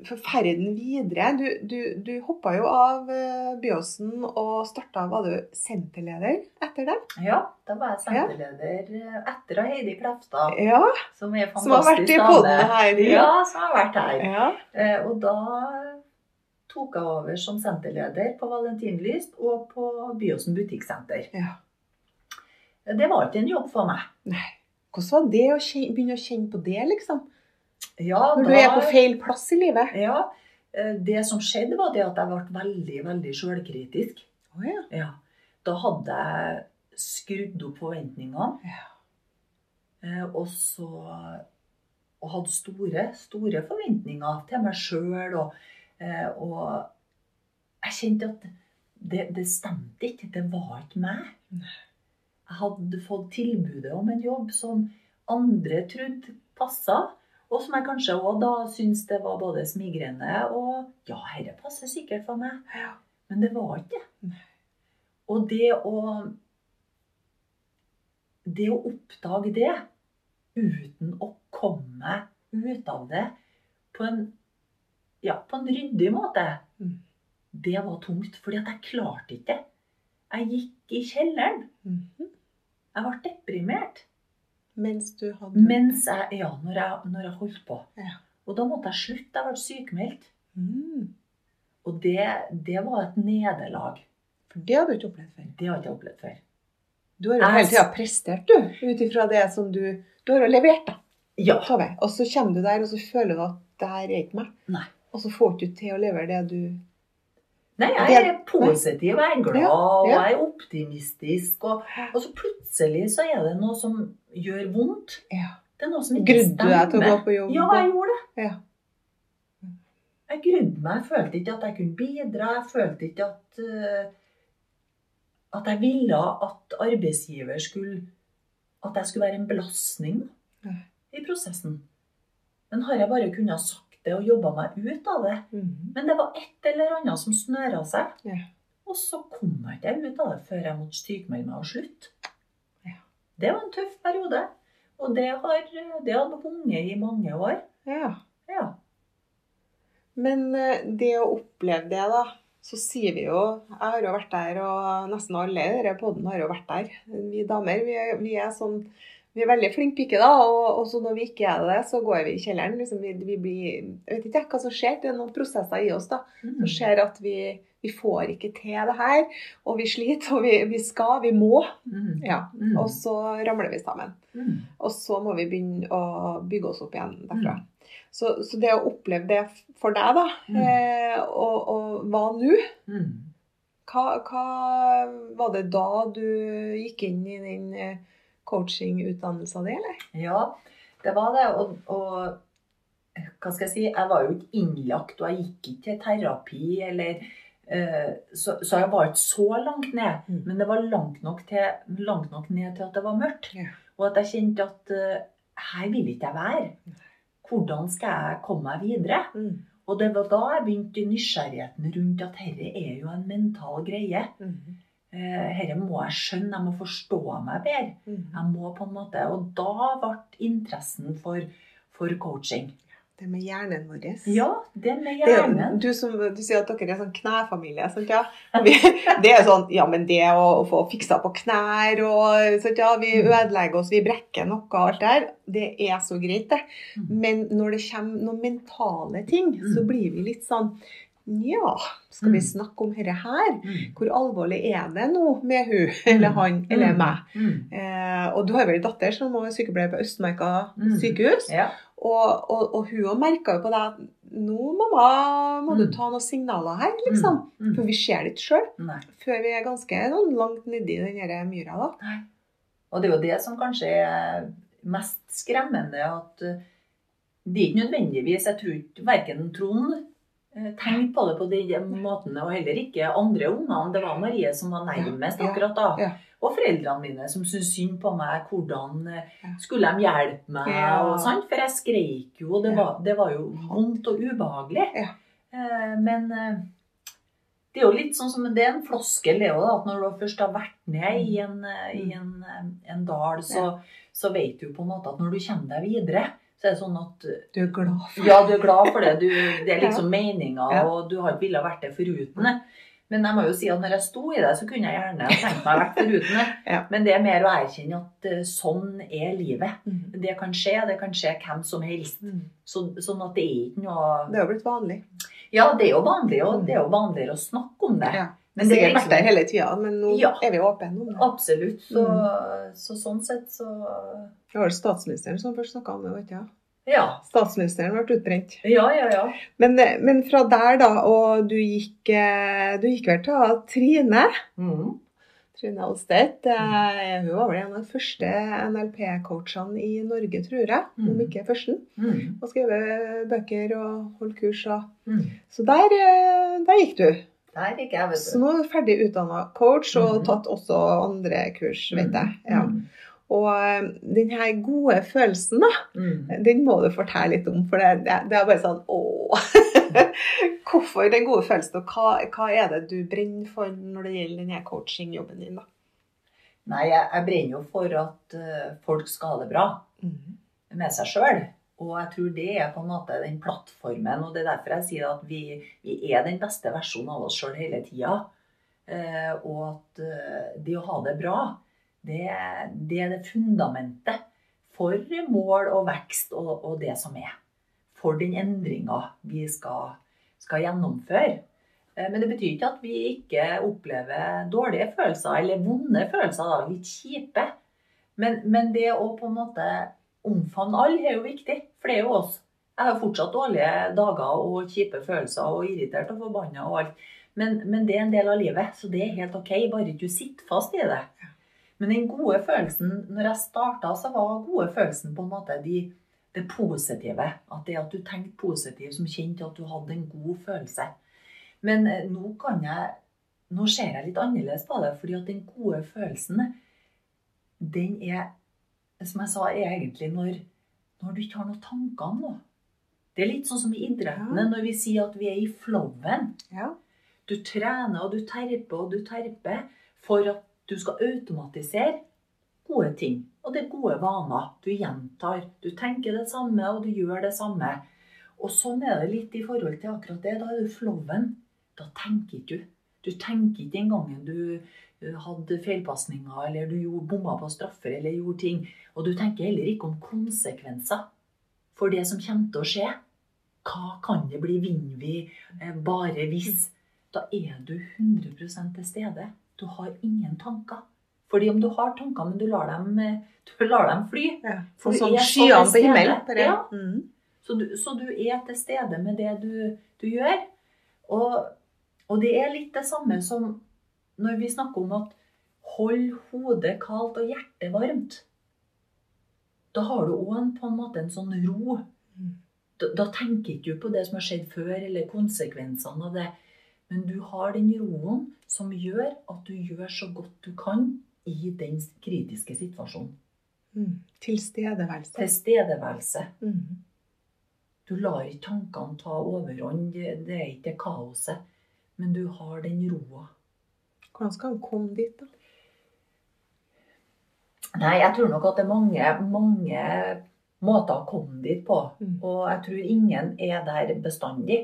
For ferden videre Du, du, du hoppa jo av eh, Byåsen og starta Var du senterleder etter det? Ja, da var jeg senterleder ja. etter Heidi Klefta, Ja. som er Som har vært i poden her. Ja, som har vært her. ja. Eh, og da tok jeg over som senterleder på Valentinlyst og på Byåsen butikksenter. ja. Det var ikke en jobb for meg. Hvordan var det å kjenne, begynne å kjenne på det, liksom? Ja, Når du er på feil plass i livet? Ja, eh, det som skjedde var det at jeg ble veldig, veldig sjølkritisk. Oh, ja. Ja. Da hadde jeg skrudd opp forventningene. Ja. Eh, Og så og hadde store, store forventninger til meg sjøl. Og, eh, og jeg kjente at det, det stemte ikke. Det var ikke meg. Jeg hadde fått tilbudet om en jobb som andre trodde passa. Og som jeg kanskje òg da syntes det var både smigrende og Ja, dette passer sikkert for meg. Ja. Men det var ikke det. Og det å Det å oppdage det uten å komme ut av det på en, ja, på en ryddig måte, Mm. det var tungt. Fordi at jeg klarte ikke det. Jeg gikk i kjelleren. Mhm. Jeg ble deprimert. Mens du hadde Mens jeg, ja, når jeg, når jeg holdt på. Ja. Og da måtte jeg slutte. Jeg ble sykemeldt. mm. Og det, det var et nederlag. For det har du ikke opplevd før. Det har jeg ikke opplevd før. Du har jo Jeg- hele tida prestert, du. Ut ifra det som du Du har jo levert, da. Ja. Og så kommer du der, og så føler du at det her er ikke meg. Nei. Og så får du ikke til å levere det du Nei, jeg er positiv, jeg er glad, og jeg er optimistisk. Og, og så plutselig så er det noe som gjør vondt. Ja. Det er noe som ikke Grudde du deg til å gå på jobb? Ja, jeg gjorde det. Ja. Jeg grudde meg. Jeg følte ikke at jeg kunne bidra. Jeg følte ikke at uh, at jeg ville at arbeidsgiver skulle At jeg skulle være en belastning i prosessen. Men har jeg bare kunnet sagt det og jobba meg ut av det Mm. Men det var et eller annet som snøra seg. Ja. Og så kom jeg ikke ut av det før jeg måtte sykmelde meg og slutte. Ja. Det var en tøff periode. Og det har, det hadde hunget i mange år. ja. Ja. Men eh, det å oppleve det, da, så sier vi jo Jeg har jo vært der, og nesten alle i denne poden har jo vært der. Vi damer, vi er, vi er sånn vi er veldig flinke piker, da, og, og så når vi ikke er det, så går vi i kjelleren. Liksom, vi, vi blir, jeg vet ikke hva som skjer. Det er noen prosesser i oss da, Mm. som skjer at vi, vi får ikke til det her. Og vi sliter, og vi, vi skal, vi må. Mm. Ja. Mm. Og så ramler vi sammen. Mm. Og så må vi begynne å bygge oss opp igjen derfra. Så, så det å oppleve det for deg, da, Mm. eh, og, og hva nå? Mm. Hva, hva var det da du gikk inn i den coachingutdannelsen din, eller? Ja, det var det. Og, og hva skal jeg si, jeg var jo ikke innlagt, og jeg gikk ikke til terapi, eller eh, så, så jeg var ikke så langt ned. Mm. Men det var langt nok, til, langt nok ned til at det var mørkt. Ja. Og at jeg kjente at eh, her vil ikke jeg være. Hvordan skal jeg komme meg videre? Mm. Og det var da jeg begynte nysgjerrigheten rundt at dette er jo en mental greie. Mm. Eh, Dette må jeg skjønne, jeg må forstå meg bedre. Mm. Jeg må på en måte, Og da ble interessen for, for coaching. Det med hjernen vår. Ja, det med Det er hjernen. du, som, du sier at dere er sånn knæfamilie. Sant, ja? Vi, *laughs* det er sånn, ja, men det å, å få fiksa på knær og sant, ja, Vi Mm. ødelegger oss, vi brekker noe og alt det her. Det er så greit, det. Mm. Men når det kommer noen mentale ting, så blir vi litt sånn Ja, skal vi Mm. snakke om dette her? Mm. Hvor alvorlig er det nå med hun eller han eller Mm. meg? Mm. Eh, og du har vel en datter som er sykepleier på Østmarka Mm. sykehus. Ja. Og, og, og hun òg merka jo på det at nå, mamma, må du Mm. ta noen signaler her, liksom. Mm. For vi ser det ikke sjøl før vi er ganske noen, langt nedi den myra. da. Nei. Og det er jo det som kanskje er mest skremmende, at eh, det er ikke nødvendigvis Jeg tror ikke verken Trond eh, tenkte på det på den måten, og heller ikke andre ungene. Det var Marie som var nærmest akkurat da. Og foreldrene mine som syntes synd på meg. Hvordan eh, skulle de hjelpe meg? Og? For jeg skreik jo, og det var, det var jo vondt og ubehagelig. Eh, Men det er jo litt sånn som det er en floskel, det òg, at når du først har vært ned i en, i en, eh, en dal, så, så vet du på en måte at når du kommer deg videre, så er det sånn at Du er glad for ja, du er glad for det. Du, det er *laughs* liksom meninga, og du har ville vært det foruten det. Men jeg må jo si at når jeg sto i det, så kunne jeg gjerne tenkt meg å vært foruten det. Ja. Men det er mer å erkjenne at eh, sånn er livet. Mm. Det kan skje, det kan skje hvem som helst. Mm. Så, sånn at det er ikke noe Det har blitt vanlig. Ja, det er jo vanlig, og det er jo vanligere å snakke om det. Ja. Men det er Sikkert vært der liksom hele tida, men nå Ja. er vi åpne om det. Absolutt. Så, Mm. så sånn sett så Det var vel statsministeren som først snakka om det. vet du. Ja. Statsministeren ble utbrent. Ja, ja, ja. Men, men fra der, da, og du gikk, eh, du gikk vel til Trine? Mm. Trine Alstedt. eh, Hun var vel en av de første NLP-coachene i Norge, tror jeg. Om Mm. ikke førsten. Mm. Og skrevet bøker og holdt kurs. Og. Mm. Så der, eh, der gikk du. Der gikk jeg, vet Så nå er du ferdig utdanna coach og Mhm. tatt også andre kurs, vet jeg. Ja. Mm. Og eh, den her gode følelsen, da, Mm. den må du fortelle litt om. For det, det, er bare sånn Åh! *laughs* Hvorfor den gode følelsen, og hva, hva er det du brenner for når det gjelder denne coachingjobben din? da? Nei, jeg, jeg brenner jo for at eh, folk skal ha det bra med seg sjøl. Og jeg tror det er på en måte den plattformen, og det er derfor jeg sier at vi, vi er den beste versjonen av oss sjøl hele tida. Eh, og at eh, det å ha det bra, det, det er det fundamentet for mål og vekst og, og det som er. For den endringa vi skal, skal gjennomføre. Eh, Men det betyr ikke at vi ikke opplever dårlige følelser, eller vonde følelser, da, litt kjipe. Men, men det å på en måte omfavne alle er jo viktig, for det er jo oss. Jeg har fortsatt dårlige dager og kjipe følelser og irritert og forbanna og alt. Men, men det er en del av livet, så det er helt OK, bare ikke du sitter fast i det. Men den gode følelsen, når jeg starta, så var gode følelsen på en måte de, det positive. At det at du tenkte positivt som kjente at du hadde en god følelse. Men eh, nå kan jeg Nå ser jeg litt annerledes på det, fordi at den gode følelsen, den er Som jeg sa, er egentlig når, når du ikke har noen tanker om noe. Det er litt sånn som i idrettene, Ja. når vi sier at vi er i flowen. Ja. Du trener og du terper og du terper for at du skal automatisere gode ting. Og det er gode vaner. Du gjentar. Du tenker det samme, og du gjør det samme. Og sånn er det litt i forhold til akkurat det. Da er du flowen. Da tenker ikke du. Du tenker ikke den gangen du hadde feilpasninger, eller du gjorde bomma på straffer, eller gjorde ting. Og du tenker heller ikke om konsekvenser for det som kommer til å skje. Hva kan det bli? Vinner vi? Eh, Bare hvis? Da er du 100% til stede. Du har ingen tanker. Fordi om du har tanker, men du lar dem, eh, du lar dem fly Ja. For Sånn skyene på himmelen. Ja. Mm. så du, så du er til stede med det du, du gjør. Og, og det er litt det samme som når vi snakker om at hold hodet kaldt og hjertet varmt. Da har du òg på en måte en sånn ro. Mm. Da, da tenker ikke du på det som har skjedd før, eller konsekvensene av det. Men du har den roen som gjør at du gjør så godt du kan i den kritiske situasjonen. Mm. Tilstedeværelse. Tilstedeværelse. Mm. Du lar ikke tankene ta overhånd. Det det er ikke kaoset. Men du har den roa. Hvordan skal han komme dit, da? Nei, jeg tror nok at det er mange, mange måter å komme dit på. Mm. Og jeg tror ingen er der bestandig.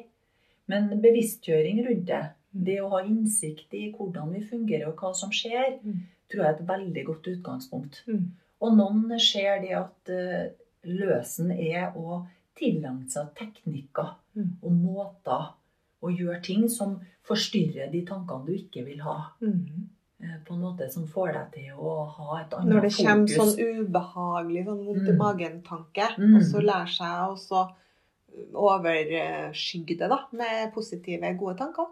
Men bevisstgjøring rundt det, Mm. det å ha innsikt i hvordan vi fungerer og hva som skjer, Mm. tror jeg er et veldig godt utgangspunkt. Mm. Og noen ser det at eh, løsen er å tilegne seg teknikker Mm. og måter å gjør ting som forstyrrer de tankene du ikke vil ha. Mm. eh, På en måte som får deg til å ha et annet fokus. Når det kommer fokus. sånn ubehagelig, sånn vondt i Mm. magen-tanke, Mm. og så lærer seg å overskygge det da, med positive, gode tanker.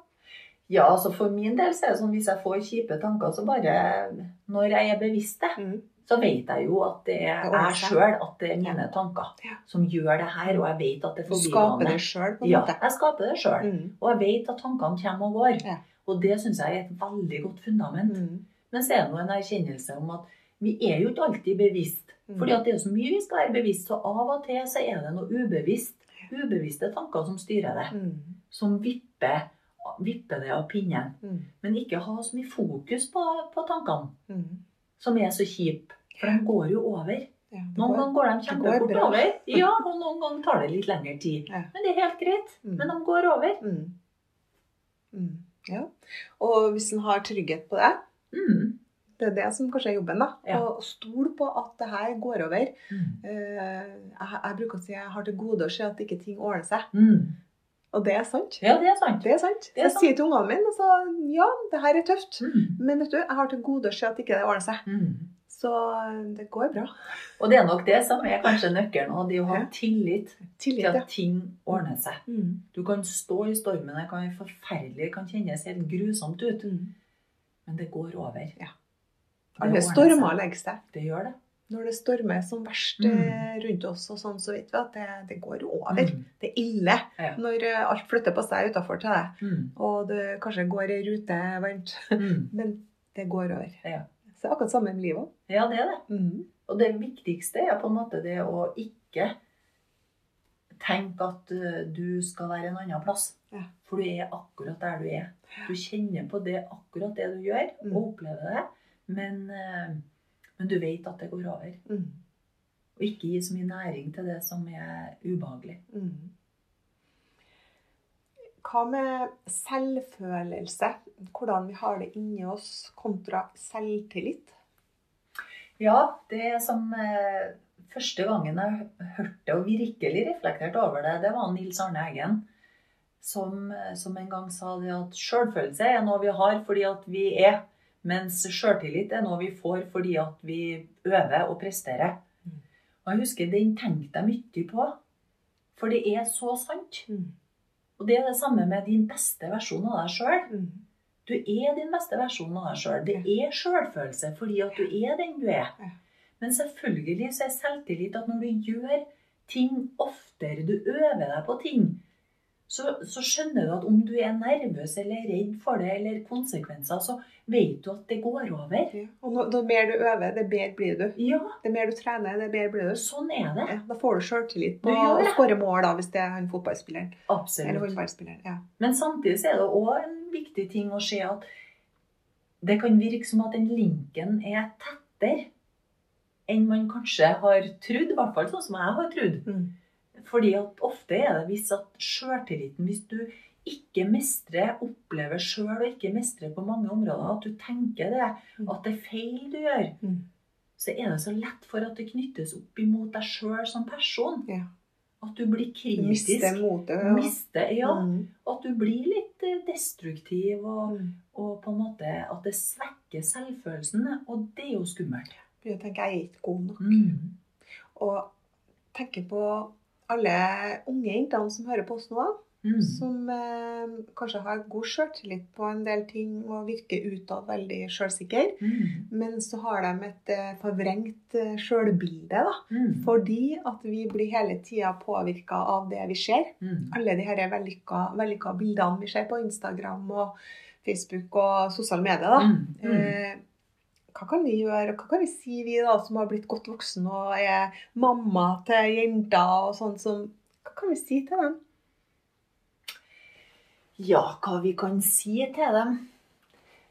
Ja, altså For min del så er det sånn hvis jeg får kjipe tanker, så bare Når jeg er bevisst det, Mm. Så vet jeg jo at det er jeg sjøl, at det er mine tanker Ja. som gjør det her, og jeg vet at det er Du skaper det forbigående. sjøl, på en Ja, jeg skaper det sjøl. Mm. Og jeg vet at tankene kommer og går. Ja. Og det syns jeg er et veldig godt fundament. Mm. Men så er det nå en erkjennelse om at vi er jo ikke alltid bevisst. Mm. Fordi at det er så mye vi skal være bevisst, så av og til så er det noe ubevisst. Ubevisste tanker som styrer det. Mm. Som vipper, vipper det av pinnen. Mm. Men ikke ha så mye fokus på, på tankene, Mm. som er så kjipe. For de går jo over. Ja, Noen ganger går de kjempefort over. *laughs* Ja, og noen ganger tar det litt lengre tid. Ja. Men det er helt greit. Mm. Men de går over. Mm. Mm. Ja. Og hvis en har trygghet på det, Mm. det er det som kanskje er jobben, da. Ja. Å stole på at det her går over. Mm. Eh, jeg, bruker å si jeg har til gode å se at ikke ting ordner seg. Mm. Og det er sant. Ja, det er sant. Det er sant. Det er jeg sier til ungene mine altså, ja, det her er tøft. Men vet du, jeg har til gode å se at ikke det ordner seg. Så det går bra. Og det er nok det som er kanskje nøkkelen, og det å ha tillit Tillit, til at ting ordner seg. Mm. Du kan stå i stormen, det kan være forferdelig, det kan kjennes helt grusomt ut, Mm. men det går over. Ja. Alle stormer legger seg. Det gjør det. Når det stormer som verst Mm. eh, rundt oss, og sånn, så vet vi at det, det går over. Mm. Det er ille Ja. når eh, alt flytter på seg utafor til deg, Mm. og det kanskje går ei rute varmt. Mm. *laughs* Men det går over. Ja. Så det er akkurat samme med livet òg. Ja, det er det. Mm. Og det viktigste er på en måte det å ikke tenke at eh, du skal være en annen plass. Ja. For du er akkurat der du er. Du kjenner på det akkurat det du gjør, Mm. og opplever det. Men, eh, men du vet at det går over. Mm. Og ikke gi så mye næring til det som er ubehagelig. Mm. Hva med selvfølelse? Hvordan vi har det inni oss kontra selvtillit? Ja, det som eh, Første gangen jeg hørte og virkelig reflekterte over det, det var Nils Arne Eggen. Som, eh, som en gang sa det at selvfølelse er noe vi har fordi at vi er. Mens selvtillit er noe vi får fordi at vi øver og presterer. Mm. Og jeg husker den tenkte jeg mye på. For det er så sant. Mm. Og det er det samme med din beste versjon av deg sjøl. Mm. Du er din beste versjon av deg sjøl. Det er sjølfølelse fordi at du er den du er. Men selvfølgelig så er selvtillit at når du gjør ting oftere, du øver deg på ting, så, så skjønner du at om du er nervøs eller redd for det, eller konsekvenser, så vet du at det går over. Ja. Og nå, det mer du øver, det bedre blir du. Ja, Det mer du trener, det bedre blir du. sånn er det. Ja, da får du sjøltillit på å skåre mål, da, hvis det er han fotballspilleren. Eller Absolutt. håndballspilleren. Ja. Men samtidig så er det òg en viktig ting å se at det kan virke som at den linken er tettere enn man kanskje har trodd. I hvert fall sånn som jeg har trodd. Mm. Fordi at ofte er det hvis at sjøltilliten Hvis du ikke mestrer, opplever sjøl og ikke mestrer på mange områder, at du tenker det, Mm. at det er feil du gjør, Mm. så er det så lett for at det knyttes opp imot deg sjøl som person. Ja. At du blir kritisk. mister motet. Ja. Mister, ja. Mm. At du blir litt eh, destruktiv, og, Mm. og på en måte at det svekker selvfølelsen. Og det er jo skummelt. Begynner å tenke jeg er ikke god nok. Mm. Og tenker på alle unge jentene som hører på oss nå, Mm. som eh, kanskje har god sjøltillit på en del ting og virker utad veldig sjølsikre, Mm. Men så har de et eh, forvrengt eh, sjølbilde. Mm. Fordi at vi blir hele tida påvirka av det vi ser. Mm. Alle de her vellykka, vellykka bildene vi ser på Instagram og Facebook og sosiale medier. da. Mm. Mm. Hva kan vi gjøre, og hva kan vi si vi da som har blitt godt voksen og er mamma til jenter og sånn som Hva kan vi si til dem? Ja, hva vi kan si til dem?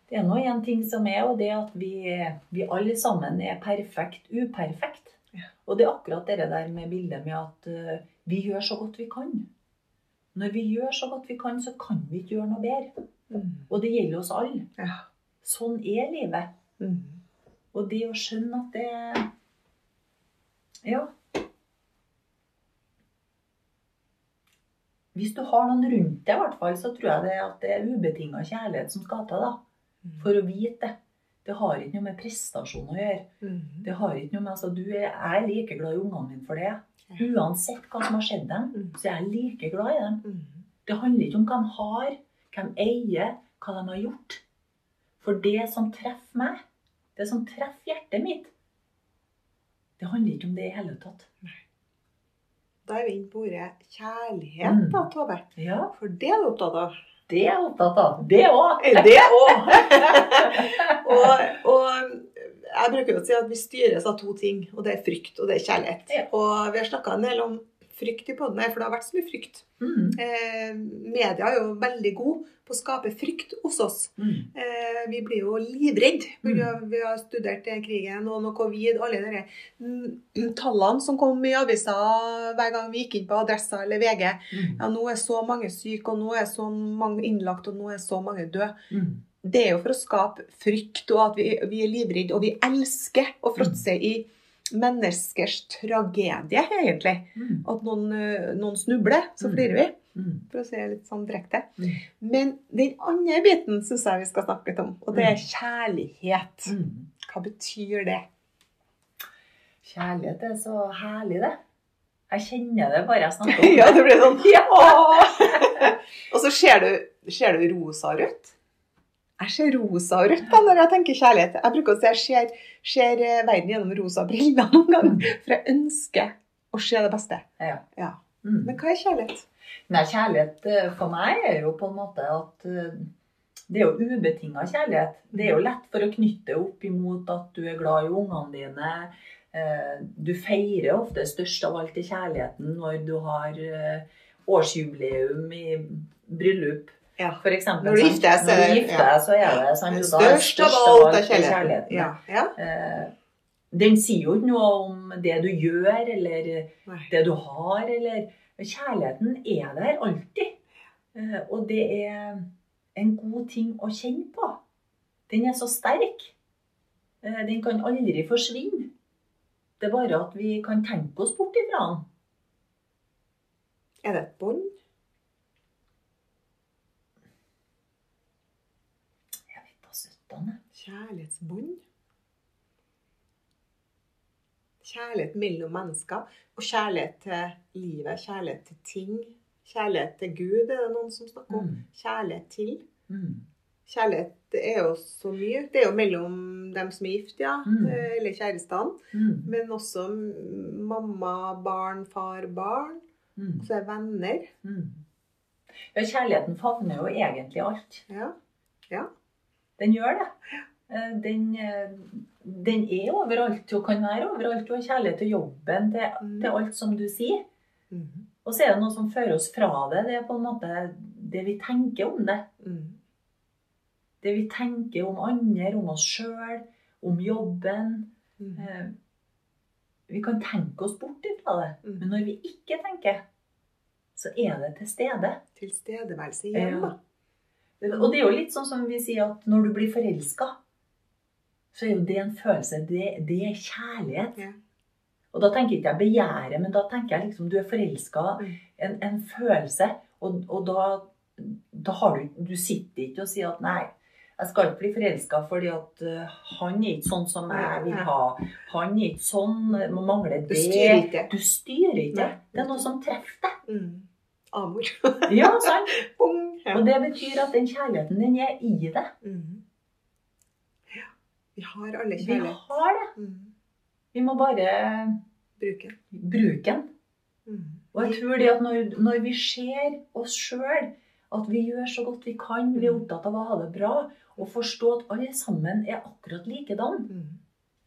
Det er nå én ting som er, og det er at vi, vi alle sammen er perfekt uperfekt. Ja. Og det er akkurat det der med bildet med at eh, vi gjør så godt vi kan. Når vi gjør så godt vi kan, så kan vi ikke gjøre noe bedre. Og det gjelder oss alle. Ja. Sånn er livet. Mm. Og det å skjønne at det Ja. Hvis du har noen rundt deg, i hvert fall, så tror jeg det, at det er ubetinga kjærlighet som skal til. da, For å vite det. Det har ikke noe med prestasjon å gjøre. Mm. Det har ikke noe med, altså, du er, Jeg er like glad i ungene mine for det. Uansett hva som har skjedd dem, Mm. så jeg er like glad i dem. Mm. Det handler ikke om hva de har, hva de eier, hva de har gjort. For det som treffer meg, det som treffer hjertet mitt, det handler ikke om det i hele tatt. Da er vi inne på ordet kjærlighet, Mm. da, Tove. Ja, For det er du opptatt av. det er jeg opptatt av. Det òg. Det òg! *laughs* og, og jeg bruker å si at vi styres av to ting, og det er frykt og det er kjærlighet. Ja. Og vi har snakka en del om frykt i poden her, for det har vært så mye frykt. Mm. Eh, media er jo veldig god på å skape frykt hos oss. Mm. Eh, vi blir jo livredde. Mm. Vi, har, studert krigen og noe covid. Alle de mm, tallene som kom i avisa hver gang vi gikk inn på Adressa eller VG. Mm. Ja, nå er så mange syke, og nå er så mange innlagt, og nå er så mange døde. Mm. Det er jo for å skape frykt, og at vi, vi er livredde. Og vi elsker å fråtse i menneskers tragedie, egentlig. Mm. At noen, eh, noen snubler, så Mm. flirer vi. Mm. For å si det litt sånn direkte. Mm. Men den andre biten syns jeg vi skal snakke litt om, og det er kjærlighet. Hva betyr det? Kjærlighet er så herlig, det. Jeg kjenner det bare jeg snakker om *laughs* Ja, det blir sånn *laughs* Ja. *laughs* Og så ser du, ser du rosa-rødt. Jeg ser rosa og rødt da, når jeg tenker kjærlighet. Jeg bruker å si jeg ser, ser eh, verden gjennom rosa briller *laughs* noen ganger. For jeg ønsker å se det beste. Ja. Ja. Mm. Men hva er kjærlighet? Nei, kjærlighet eh, for meg er jo på en måte at eh, det er jo ubetinga kjærlighet. Det er jo lett for å knytte opp imot at du er glad i ungene dine. Du feirer ofte størst av alt i kjærligheten når du har årsjubileum i bryllup. Ja. For eksempel, Når du gifter deg, så Når er du det- gifter deg, så er det sant? Men og da er det størst av alt er kjærligheten. Ja. ja. Eh, Den sier jo ikke noe om det du gjør, eller Nei. det du har, eller Kjærligheten er der alltid. Eh, Og det er en god ting å kjenne på. Den er så sterk. Eh, Den kan aldri forsvinne. Det er bare at vi kan tenke oss bort ifra den. Er det et bånd? Jeg vet da søtten. jeg. Kjærlighetsbånd? Kjærlighet mellom mennesker. Og kjærlighet til livet, kjærlighet til ting. Kjærlighet til Gud er det noen som snakker om. Mm. Kjærlighet til. Mm. Kjærlighet er jo så mye. Det er jo mellom dem som er gift, ja. Mm. Eller kjærestene. Mm. Men også mamma, barn, far, barn. Mm. Så er venner. Mm. Ja, kjærligheten favner jo egentlig alt. Ja. Den gjør det. Eh, Den, eh, den er overalt og kan være overalt. Har kjærlighet til jobben, til, Mm. til alt som du sier. Mhm. Og så er det noe som fører oss fra det. Det er på en måte det vi tenker om det. Mm. Det vi tenker om andre, om oss sjøl, om jobben. Mm. Eh, Vi kan tenke oss bort fra det. Mm. Men når vi ikke tenker, så er det til stede. Tilstedeværelse igjen, da. Og det er jo litt sånn som vi sier at når du blir forelska, så er jo det en følelse. Det, det er kjærlighet. Ja. Og da tenker ikke jeg begjæret, men da tenker jeg liksom du er forelska. Mm. En, en følelse. Og, og da, da har du Du sitter ikke og sier at nei, jeg skal ikke bli forelska fordi at uh, han er ikke sånn som jeg vil ha. Han er ikke sånn, Man mangler det. Du styrer ikke. Du styrer ikke. Det er noe som treffer deg. Mm. Amor. Ja, sant? *laughs* Og det betyr at den kjærligheten, den er i deg. Mm. Vi har alle kjærlighet. Vi har det. Mm. Vi må bare Bruke. den. Mm. Og jeg tror det at når, når vi ser oss sjøl, at vi gjør så godt vi kan, vi er opptatt av å ha det bra, og forstå at alle sammen er akkurat likedan. Mm.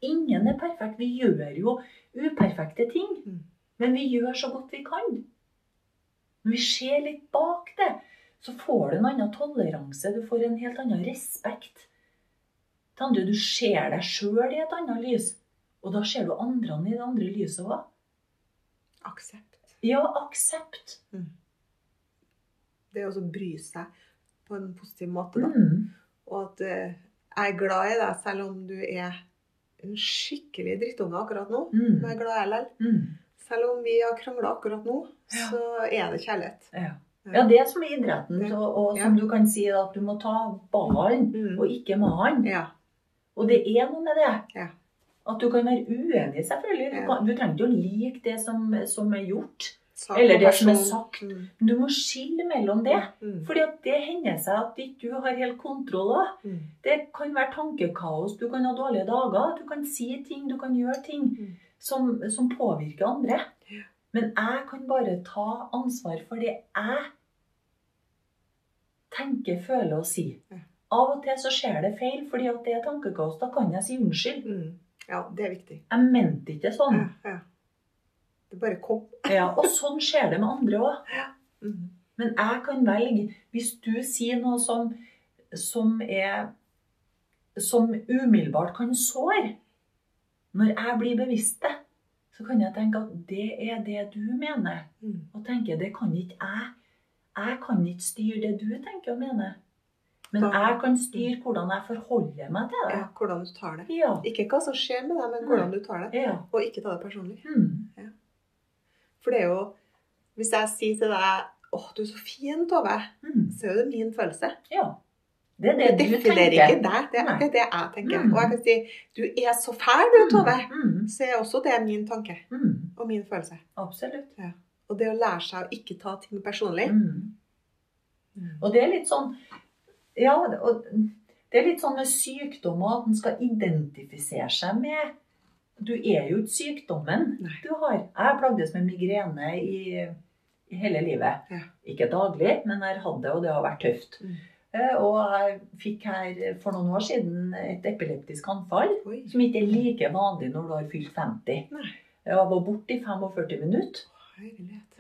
Ingen er perfekt. Vi gjør jo uperfekte ting, Mm. men vi gjør så godt vi kan. Når vi ser litt bak det, så får du en annen toleranse. Du får en helt annen respekt. Til du, Du ser deg sjøl i et annet lys, og da ser du andre i det andre lyset òg. Aksept. Ja, aksept. Det er også å bry seg på en positiv måte. Da. Mm. Og at eh, jeg er glad i deg selv om du er en skikkelig drittunge akkurat nå. Mm. Men jeg er glad jeg. Mm. Selv om vi har krangla akkurat nå, Ja. så er det kjærlighet. Ja. ja, det som er idretten, Ja. og, og som du kan si at du må ta ballen Mm. og ikke mannen. Ja. Og det er noe med det. Ja. At du kan være uenig, selvfølgelig. Du, kan, du trenger ikke å like det som, som er gjort. Sak Eller det som er sagt. Mm. Du må skille mellom det. Mm. Fordi at det hender seg at ikke du har helt kontroll òg. Mm. Det kan være tankekaos, du kan ha dårlige dager. Du kan si ting, du kan gjøre ting Mm. som, som påvirker andre. Men jeg kan bare ta ansvar for det jeg tenker, føler og sier. Ja. Av og til så skjer det feil fordi at det er tankekaos. Da kan jeg si unnskyld. Mm. Ja, det er viktig. Jeg mente ikke sånn. Ja, ja. Det bare kom. *laughs* Ja, og sånn skjer det med andre òg. Mm. Men jeg kan velge Hvis du sier noe som, som er Som umiddelbart kan såre Når jeg blir bevisst det, så kan jeg tenke at det er det du mener. Mm. Og tenke det kan ikke jeg. Jeg kan ikke styre det du tenker og mener. Men jeg kan styre hvordan jeg forholder meg til det. Ja, hvordan du tar det. Ja. Ikke hva som skjer med deg, men hvordan du tar det. ja. Og ikke ta det personlig. Mm. For det er jo Hvis jeg sier til deg 'Å, du er så fin, Tove', Mm. så er jo det min følelse. ja. Det er det, Det definerer ikke deg. Det er Nei. akkurat det jeg tenker. Mm. Og jeg kan si 'Du er så fæl, du, Tove'. Mm. Så er også det min tanke Mm. og min følelse. Absolutt. Og det å lære seg å ikke ta ting personlig Mm. Og det er litt sånn Ja, og det er litt sånn med sykdom òg, at en skal identifisere seg med Du er jo ikke sykdommen Nei. du har. Jeg plagdes med migrene i, i hele livet. Ja. Ikke daglig, men jeg har hatt det, og det har vært tøft. Mm. Eh, Og jeg fikk her for noen år siden et epileptisk anfall, Oi. som ikke er like vanlig når du har fylt 50. Nei. Jeg var borte i 45 minutter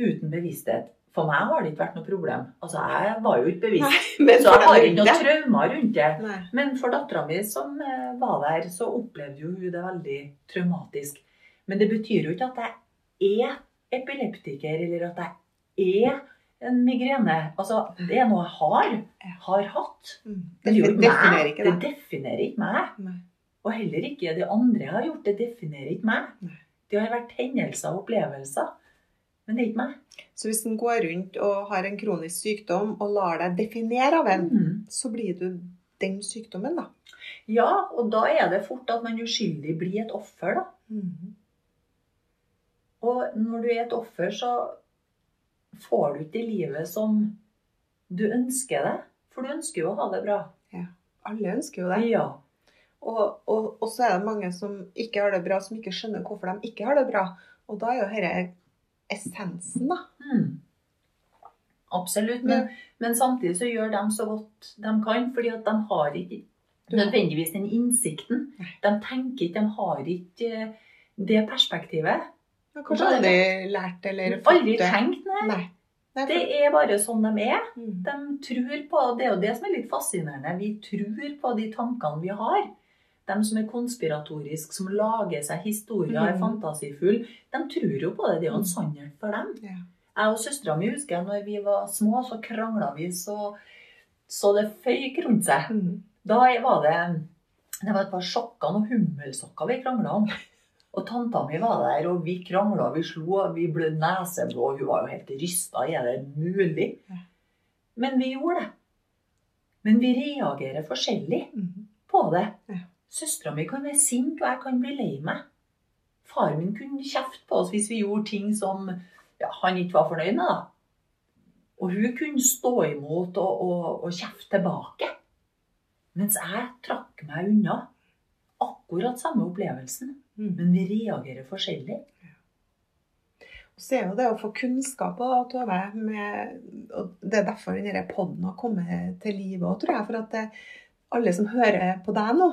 uten bevissthet. For meg har det ikke vært noe problem. Altså, jeg var jo ikke bevisst. Nei, Så jeg har ikke noe traumer rundt det. Nei. Men for dattera mi som eh, var der, så opplevde jo hun det veldig traumatisk. Men det betyr jo ikke at jeg er epileptiker, eller at jeg er en migrene. Altså, det er noe jeg har, har hatt. Det, Men det, ikke definerer ikke det det. definerer ikke meg. Nei. Og heller ikke det andre jeg har gjort. Det definerer ikke meg. Det har vært hendelser og opplevelser. Men det er ikke meg. Så hvis en går rundt og har en kronisk sykdom og lar deg definere av en, Mm. så blir du den sykdommen, da. Ja, og da er det fort at man uskyldig blir et offer, da. Mm. Og når du er et offer, så får du ikke det livet som du ønsker deg. For du ønsker jo å ha det bra. Alle ønsker jo det. Ja. Og, og, og så er det mange som ikke har det bra, som ikke skjønner hvorfor de ikke har det bra. Og da er jo dette essensen, da. Mm. Absolutt. Men, men samtidig så gjør de så godt de kan, fordi at de har ikke nødvendigvis den innsikten. De tenker ikke, de har ikke eh, det perspektivet. Ja, Kanskje aldri lært eller Aldri det. tenkt, nei. Nei. Nei, Det er bare sånn de er. Mm. De tror på, Det er jo det som er litt fascinerende. Vi tror på de tankene vi har. De som er konspiratoriske, som lager seg historier, er Mm. fantasifulle, de tror jo på det. Det er jo en sannhet for dem. Ja. Jeg og søstera mi husker jeg, når vi var små, så krangla vi så, så det føyk rundt seg. Mm. Da var det det var et par sjokker og hummelsokker vi krangla om. Og tanta mi var der, og vi krangla, vi slo, vi ble neseblå. Hun var jo helt rysta. Er det mulig? Men vi gjorde det. Men vi reagerer forskjellig Mm. på det. Søstera mi kan være sint, og jeg kan bli lei meg. Faren min kunne kjefte på oss hvis vi gjorde ting som ja, han ikke var fornøyd med. da. Og hun kunne stå imot og, og, og kjefte tilbake. Mens jeg trakk meg unna. Akkurat samme opplevelsen. Mm. Men vi reagerer forskjellig. Og så er jo det å få kunnskap da, Tove, med, og det er derfor denne podden har kommet til live òg, tror jeg. For at det, alle som hører på deg nå,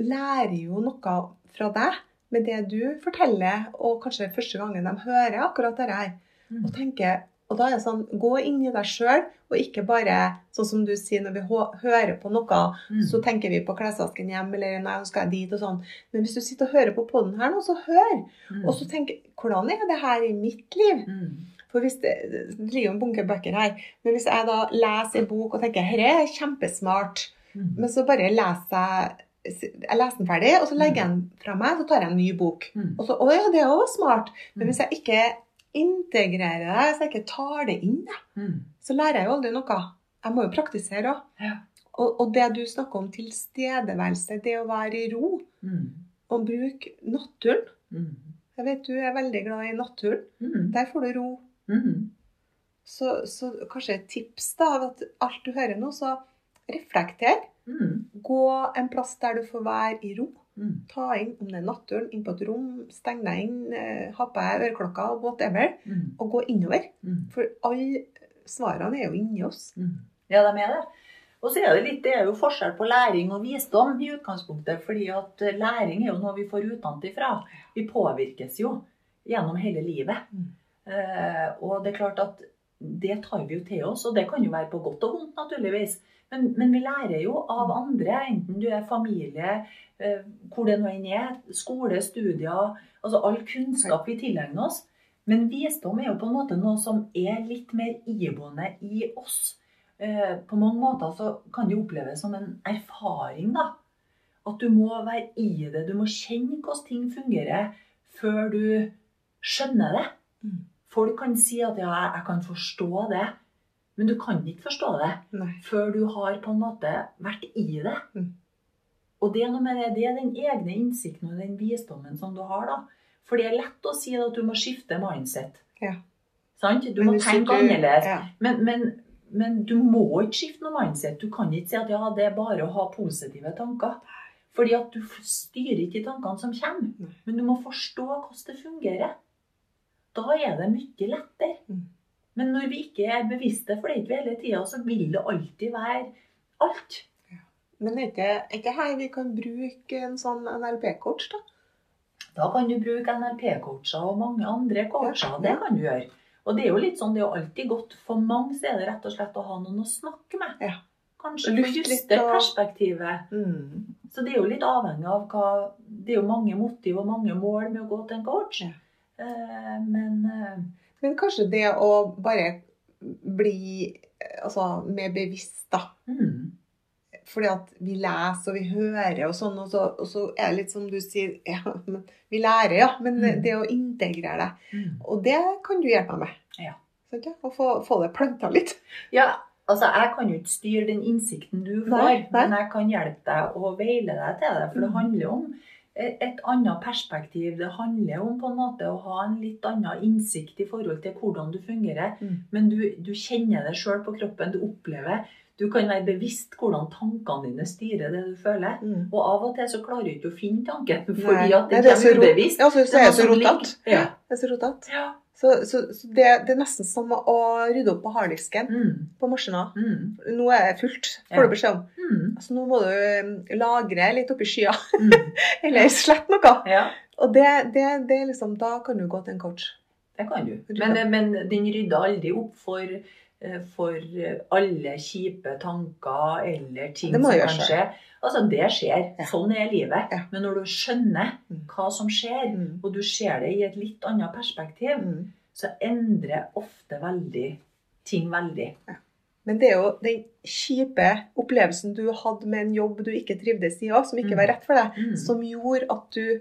lærer jo noe fra deg med det du forteller, og kanskje første gangen de hører akkurat dette her. Mm. Og tenker, og da er det sånn, gå inn i deg sjøl, og ikke bare sånn som du sier når vi hører på noe, Mm. så tenker vi på klesvasken hjem, eller nei, nå skal jeg dit og sånn. Men hvis du sitter og hører på podden her nå, så hør. Mm. Og så tenk, hvordan er det her i mitt liv? Mm. For hvis det, det ligger en bunke bøker her, men hvis jeg da leser en bok og tenker dette er kjempesmart, Mm. men så bare leser jeg jeg leser den ferdig, og så legger jeg den fra meg, så tar jeg en ny bok. Mm. Og så, å ja, det er også smart. Men Mm. hvis jeg ikke integrerer det, hvis jeg ikke tar det inn, Mm. så lærer jeg jo aldri noe. Jeg må jo praktisere òg. Ja. Og, og det du snakker om tilstedeværelse, det å være i ro, Mm. og bruke naturen. Mm. Jeg vet du er veldig glad i naturen. Mm. Der får du ro. Mm. Så, så kanskje et tips da, at alt du hører nå, så reflekter. Mm. Gå en plass der du får være i ro. Mm. Ta inn, om det er naturen, inn på et rom, steng deg inn, eh, ha på deg øreklokka, whatever, Mm. og gå innover. Mm. For alle svarene er jo inni oss. Mm. Ja, de er det. Og så er det litt, det er jo forskjell på læring og visdom i utgangspunktet. fordi at eh, læring er jo noe vi får utenfra. Vi påvirkes jo gjennom hele livet. Mm. Eh, og det er klart at det tar vi jo til oss, og det kan jo være på godt og vondt, naturligvis. Men, men vi lærer jo av andre, enten du er familie, eh, hvor det nå enn er, skole, studier, altså all kunnskap vi tilegner oss. Men visdom er jo på en måte noe som er litt mer iboende i oss. Eh, på mange måter så kan det oppleves som en erfaring, da. At du må være i det. Du må kjenne hvordan ting fungerer før du skjønner det. Mm. Folk kan si at ja, jeg kan forstå det, men du kan ikke forstå det Nei. før du har på en måte vært i det. Mm. Og det er noe med det, det er den egne innsikten og den visdommen som du har, da. For det er lett å si at du må skifte mindset. Ja. Sant? Du må tenke annerledes. Ja. Men, men, men du må ikke skifte noe mindset. Du kan ikke si at ja, det er bare å ha positive tanker. Fordi at du styrer ikke tankene som kommer. Men du må forstå hvordan det fungerer. Da er det mye lettere. Men når vi ikke er bevisste, for det ikke vi hele tida, så vil det alltid være Alt. Men er ikke, er ikke her vi kan bruke en sånn NLP-coach, da? Da kan du bruke NLP-coacher og mange andre coacher. Ja. Det kan du gjøre. Og det er jo litt sånn, det er jo alltid godt for mange så er det rett og slett å ha noen å snakke med. Ja. Kanskje få og- perspektivet. Mm. Så det er jo litt avhengig av hva Det er jo mange motiv og mange mål med å gå til en coach. Ja. Eh, men eh, Men kanskje det å bare bli altså, mer bevisst, da. mm, Fordi at vi leser og vi hører og sånn, og så, og så er det litt som du sier *laughs* ja, men Vi lærer, ja. Men Mm. det å integrere det, mm. og det kan du hjelpe meg med. Ja. Sånn, ja? Å få, få det planta litt. Ja, altså jeg kan jo ikke styre den innsikten du får, Nei, nei. men jeg kan hjelpe deg og veile deg til det. For det handler handler om et, et annet perspektiv. Det handler om på en måte å ha en litt annen innsikt i forhold til hvordan du fungerer. Mm. Men du, du kjenner det sjøl på kroppen. Du opplever Du kan være bevisst hvordan tankene dine styrer det du føler. Mm. Og av og til så klarer du ikke å finne tanken, *laughs* fordi Nei. at Nei, det er så ubevisst. Ja, så, så Det er det så rotete. Ja. Det er så rotete. ja. Så, så, så det, det er nesten som å rydde opp på harddisken Mm. på maskina. Mm. Nå er det fullt, Ja. får du beskjed om. Mm. Så nå må du um, lagre litt oppi skya, Mm. *laughs* eller slett noe. Ja. Og det, det, det liksom, da kan du gå til en coach. Det kan du. Men, men den rydder aldri opp for, eh, for alle kjipe tanker eller ting som kan skje. Altså, det skjer. Sånn er livet. Men når du skjønner Mm. hva som skjer, Mm. og du ser det i et litt annet perspektiv, Mm. så endrer ofte veldig ting veldig. Men det er jo den kjipe opplevelsen du hadde med en jobb du ikke trivdes i òg, som ikke var rett for deg, som gjorde at du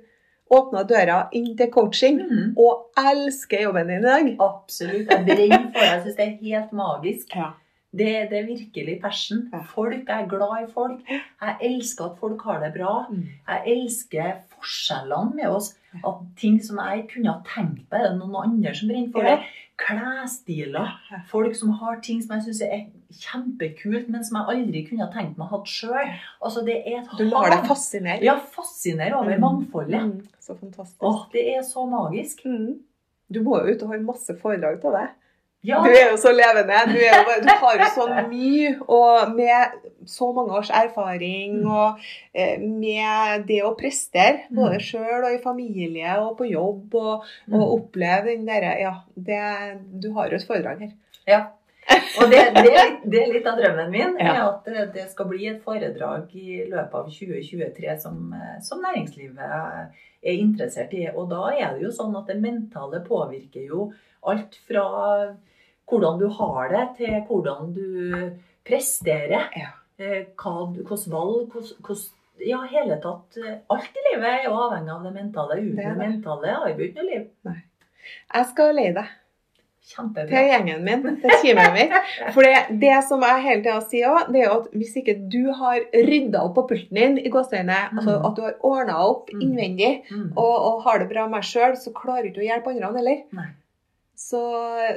åpna døra inn til coaching, Mm. og elsker jobben din i dag. Absolutt. Jeg brenner for det. Jeg syns det er helt magisk. Ja. Det, det er virkelig passion. Folk, Jeg er glad i folk. Jeg elsker at folk har det bra. Mm. Jeg elsker forskjellene med oss. At ting som jeg kunne ha tenkt meg, er det noen andre som brenner for det. Klesstiler. Folk som har ting som jeg syns er kjempekult, men som jeg aldri kunne ha tenkt meg å ha sjøl. Altså, det er et Du lar deg fascinere. Ja, fascinere over Mm. mangfoldet. Mm. Så fantastisk. Åh, det er så magisk. Mm. Du må jo ut og holde masse foredrag av det. Ja, Du er jo så levende. Du, er jo, du har jo så mye, og med så mange års erfaring, Mm. og eh, med det å prestere, både Mm. sjøl og i familie og på jobb, og, Mm. og oppleve den derre Ja, det, du har jo et foredrag her. Ja. Og det, det, det er litt av drømmen min, er at det, skal bli et foredrag i løpet av 2023 som, som næringslivet er interessert i. Og da er det jo sånn at det mentale påvirker jo alt fra hvordan du har det, til hvordan du presterer. Ja. Hvilke hvordan valg, hvordan, ja, hele tatt. eh, Alt i livet er jo avhengig av det mentale. Uten Det det mentale har vi ikke noe liv. Jeg skal leie deg Kjempebra. til gjengen min, til teamet mitt. For det, det som jeg hele tida sier òg, det er jo at hvis ikke du har rydda opp på pulten din i gåseøynene, Mm. altså at du har ordna opp Mm. innvendig, Mm. og, og har det bra med deg sjøl, så klarer du ikke å hjelpe andre heller. Så,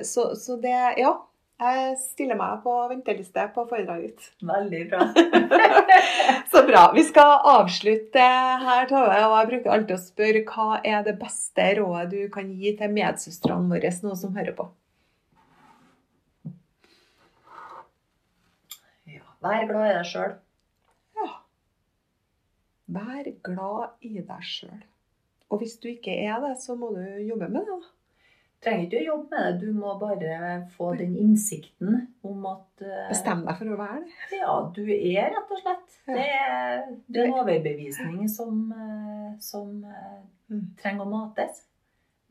så, så det Ja. Jeg stiller meg på venteliste på foredraget ditt. Veldig bra. *laughs* Så bra. Vi skal avslutte her, Tove. Og jeg bruker alltid å spørre hva er det beste rådet du kan gi til medsøstrene våre, nå som hører på? Ja, vær glad i deg sjøl. Ja. Vær glad i deg sjøl. Og hvis du ikke er det, så må du jobbe med det. da. Trenger ikke å jobbe med det, du må bare få den innsikten om at uh, Bestem deg for å være det. Ja, du er rett og slett. Ja. Det er, det er en overbevisning som, eh, som eh, Mm. trenger å mates.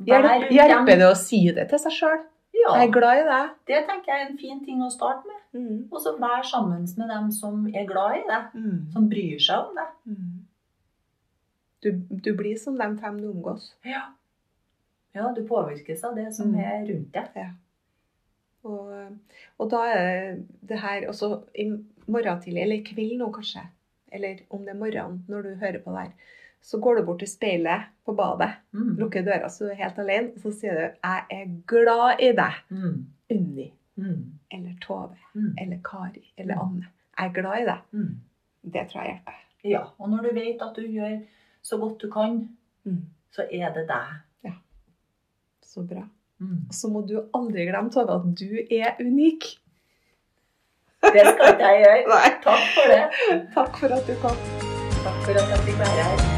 Hjelper dem. det å si det til seg sjøl? Ja, Jeg er glad i deg. det tenker jeg er en fin ting å starte med. Mm. Og så vær sammen med dem som er glad i deg, Mm. som bryr seg om deg. Mm. Du, du blir som de fem du omgås. Ja. Ja, du påvirkes av det som Mm. er rundt deg. Og, og da er det her også i morgen tidlig, eller i kveld nå kanskje, eller om det er morgenen når du hører på det her, så går du bort til speilet på badet, Mm. lukker døra så du er helt alene, og så sier du 'Jeg er glad i deg', Mm. Unni, Mm. eller Tove, Mm. eller Kari, eller Mm. Anne. Jeg er glad i deg. Mm. Det tror jeg hjelper. Ja, og når du vet at du gjør så godt du kan, Mm. så er det deg. Så bra. Mm. Så må du aldri glemme, Tove, at du er unik. Det skal ikke jeg gjøre. *laughs* Takk for det. Takk for at du kom. Takk for at jeg fikk være her.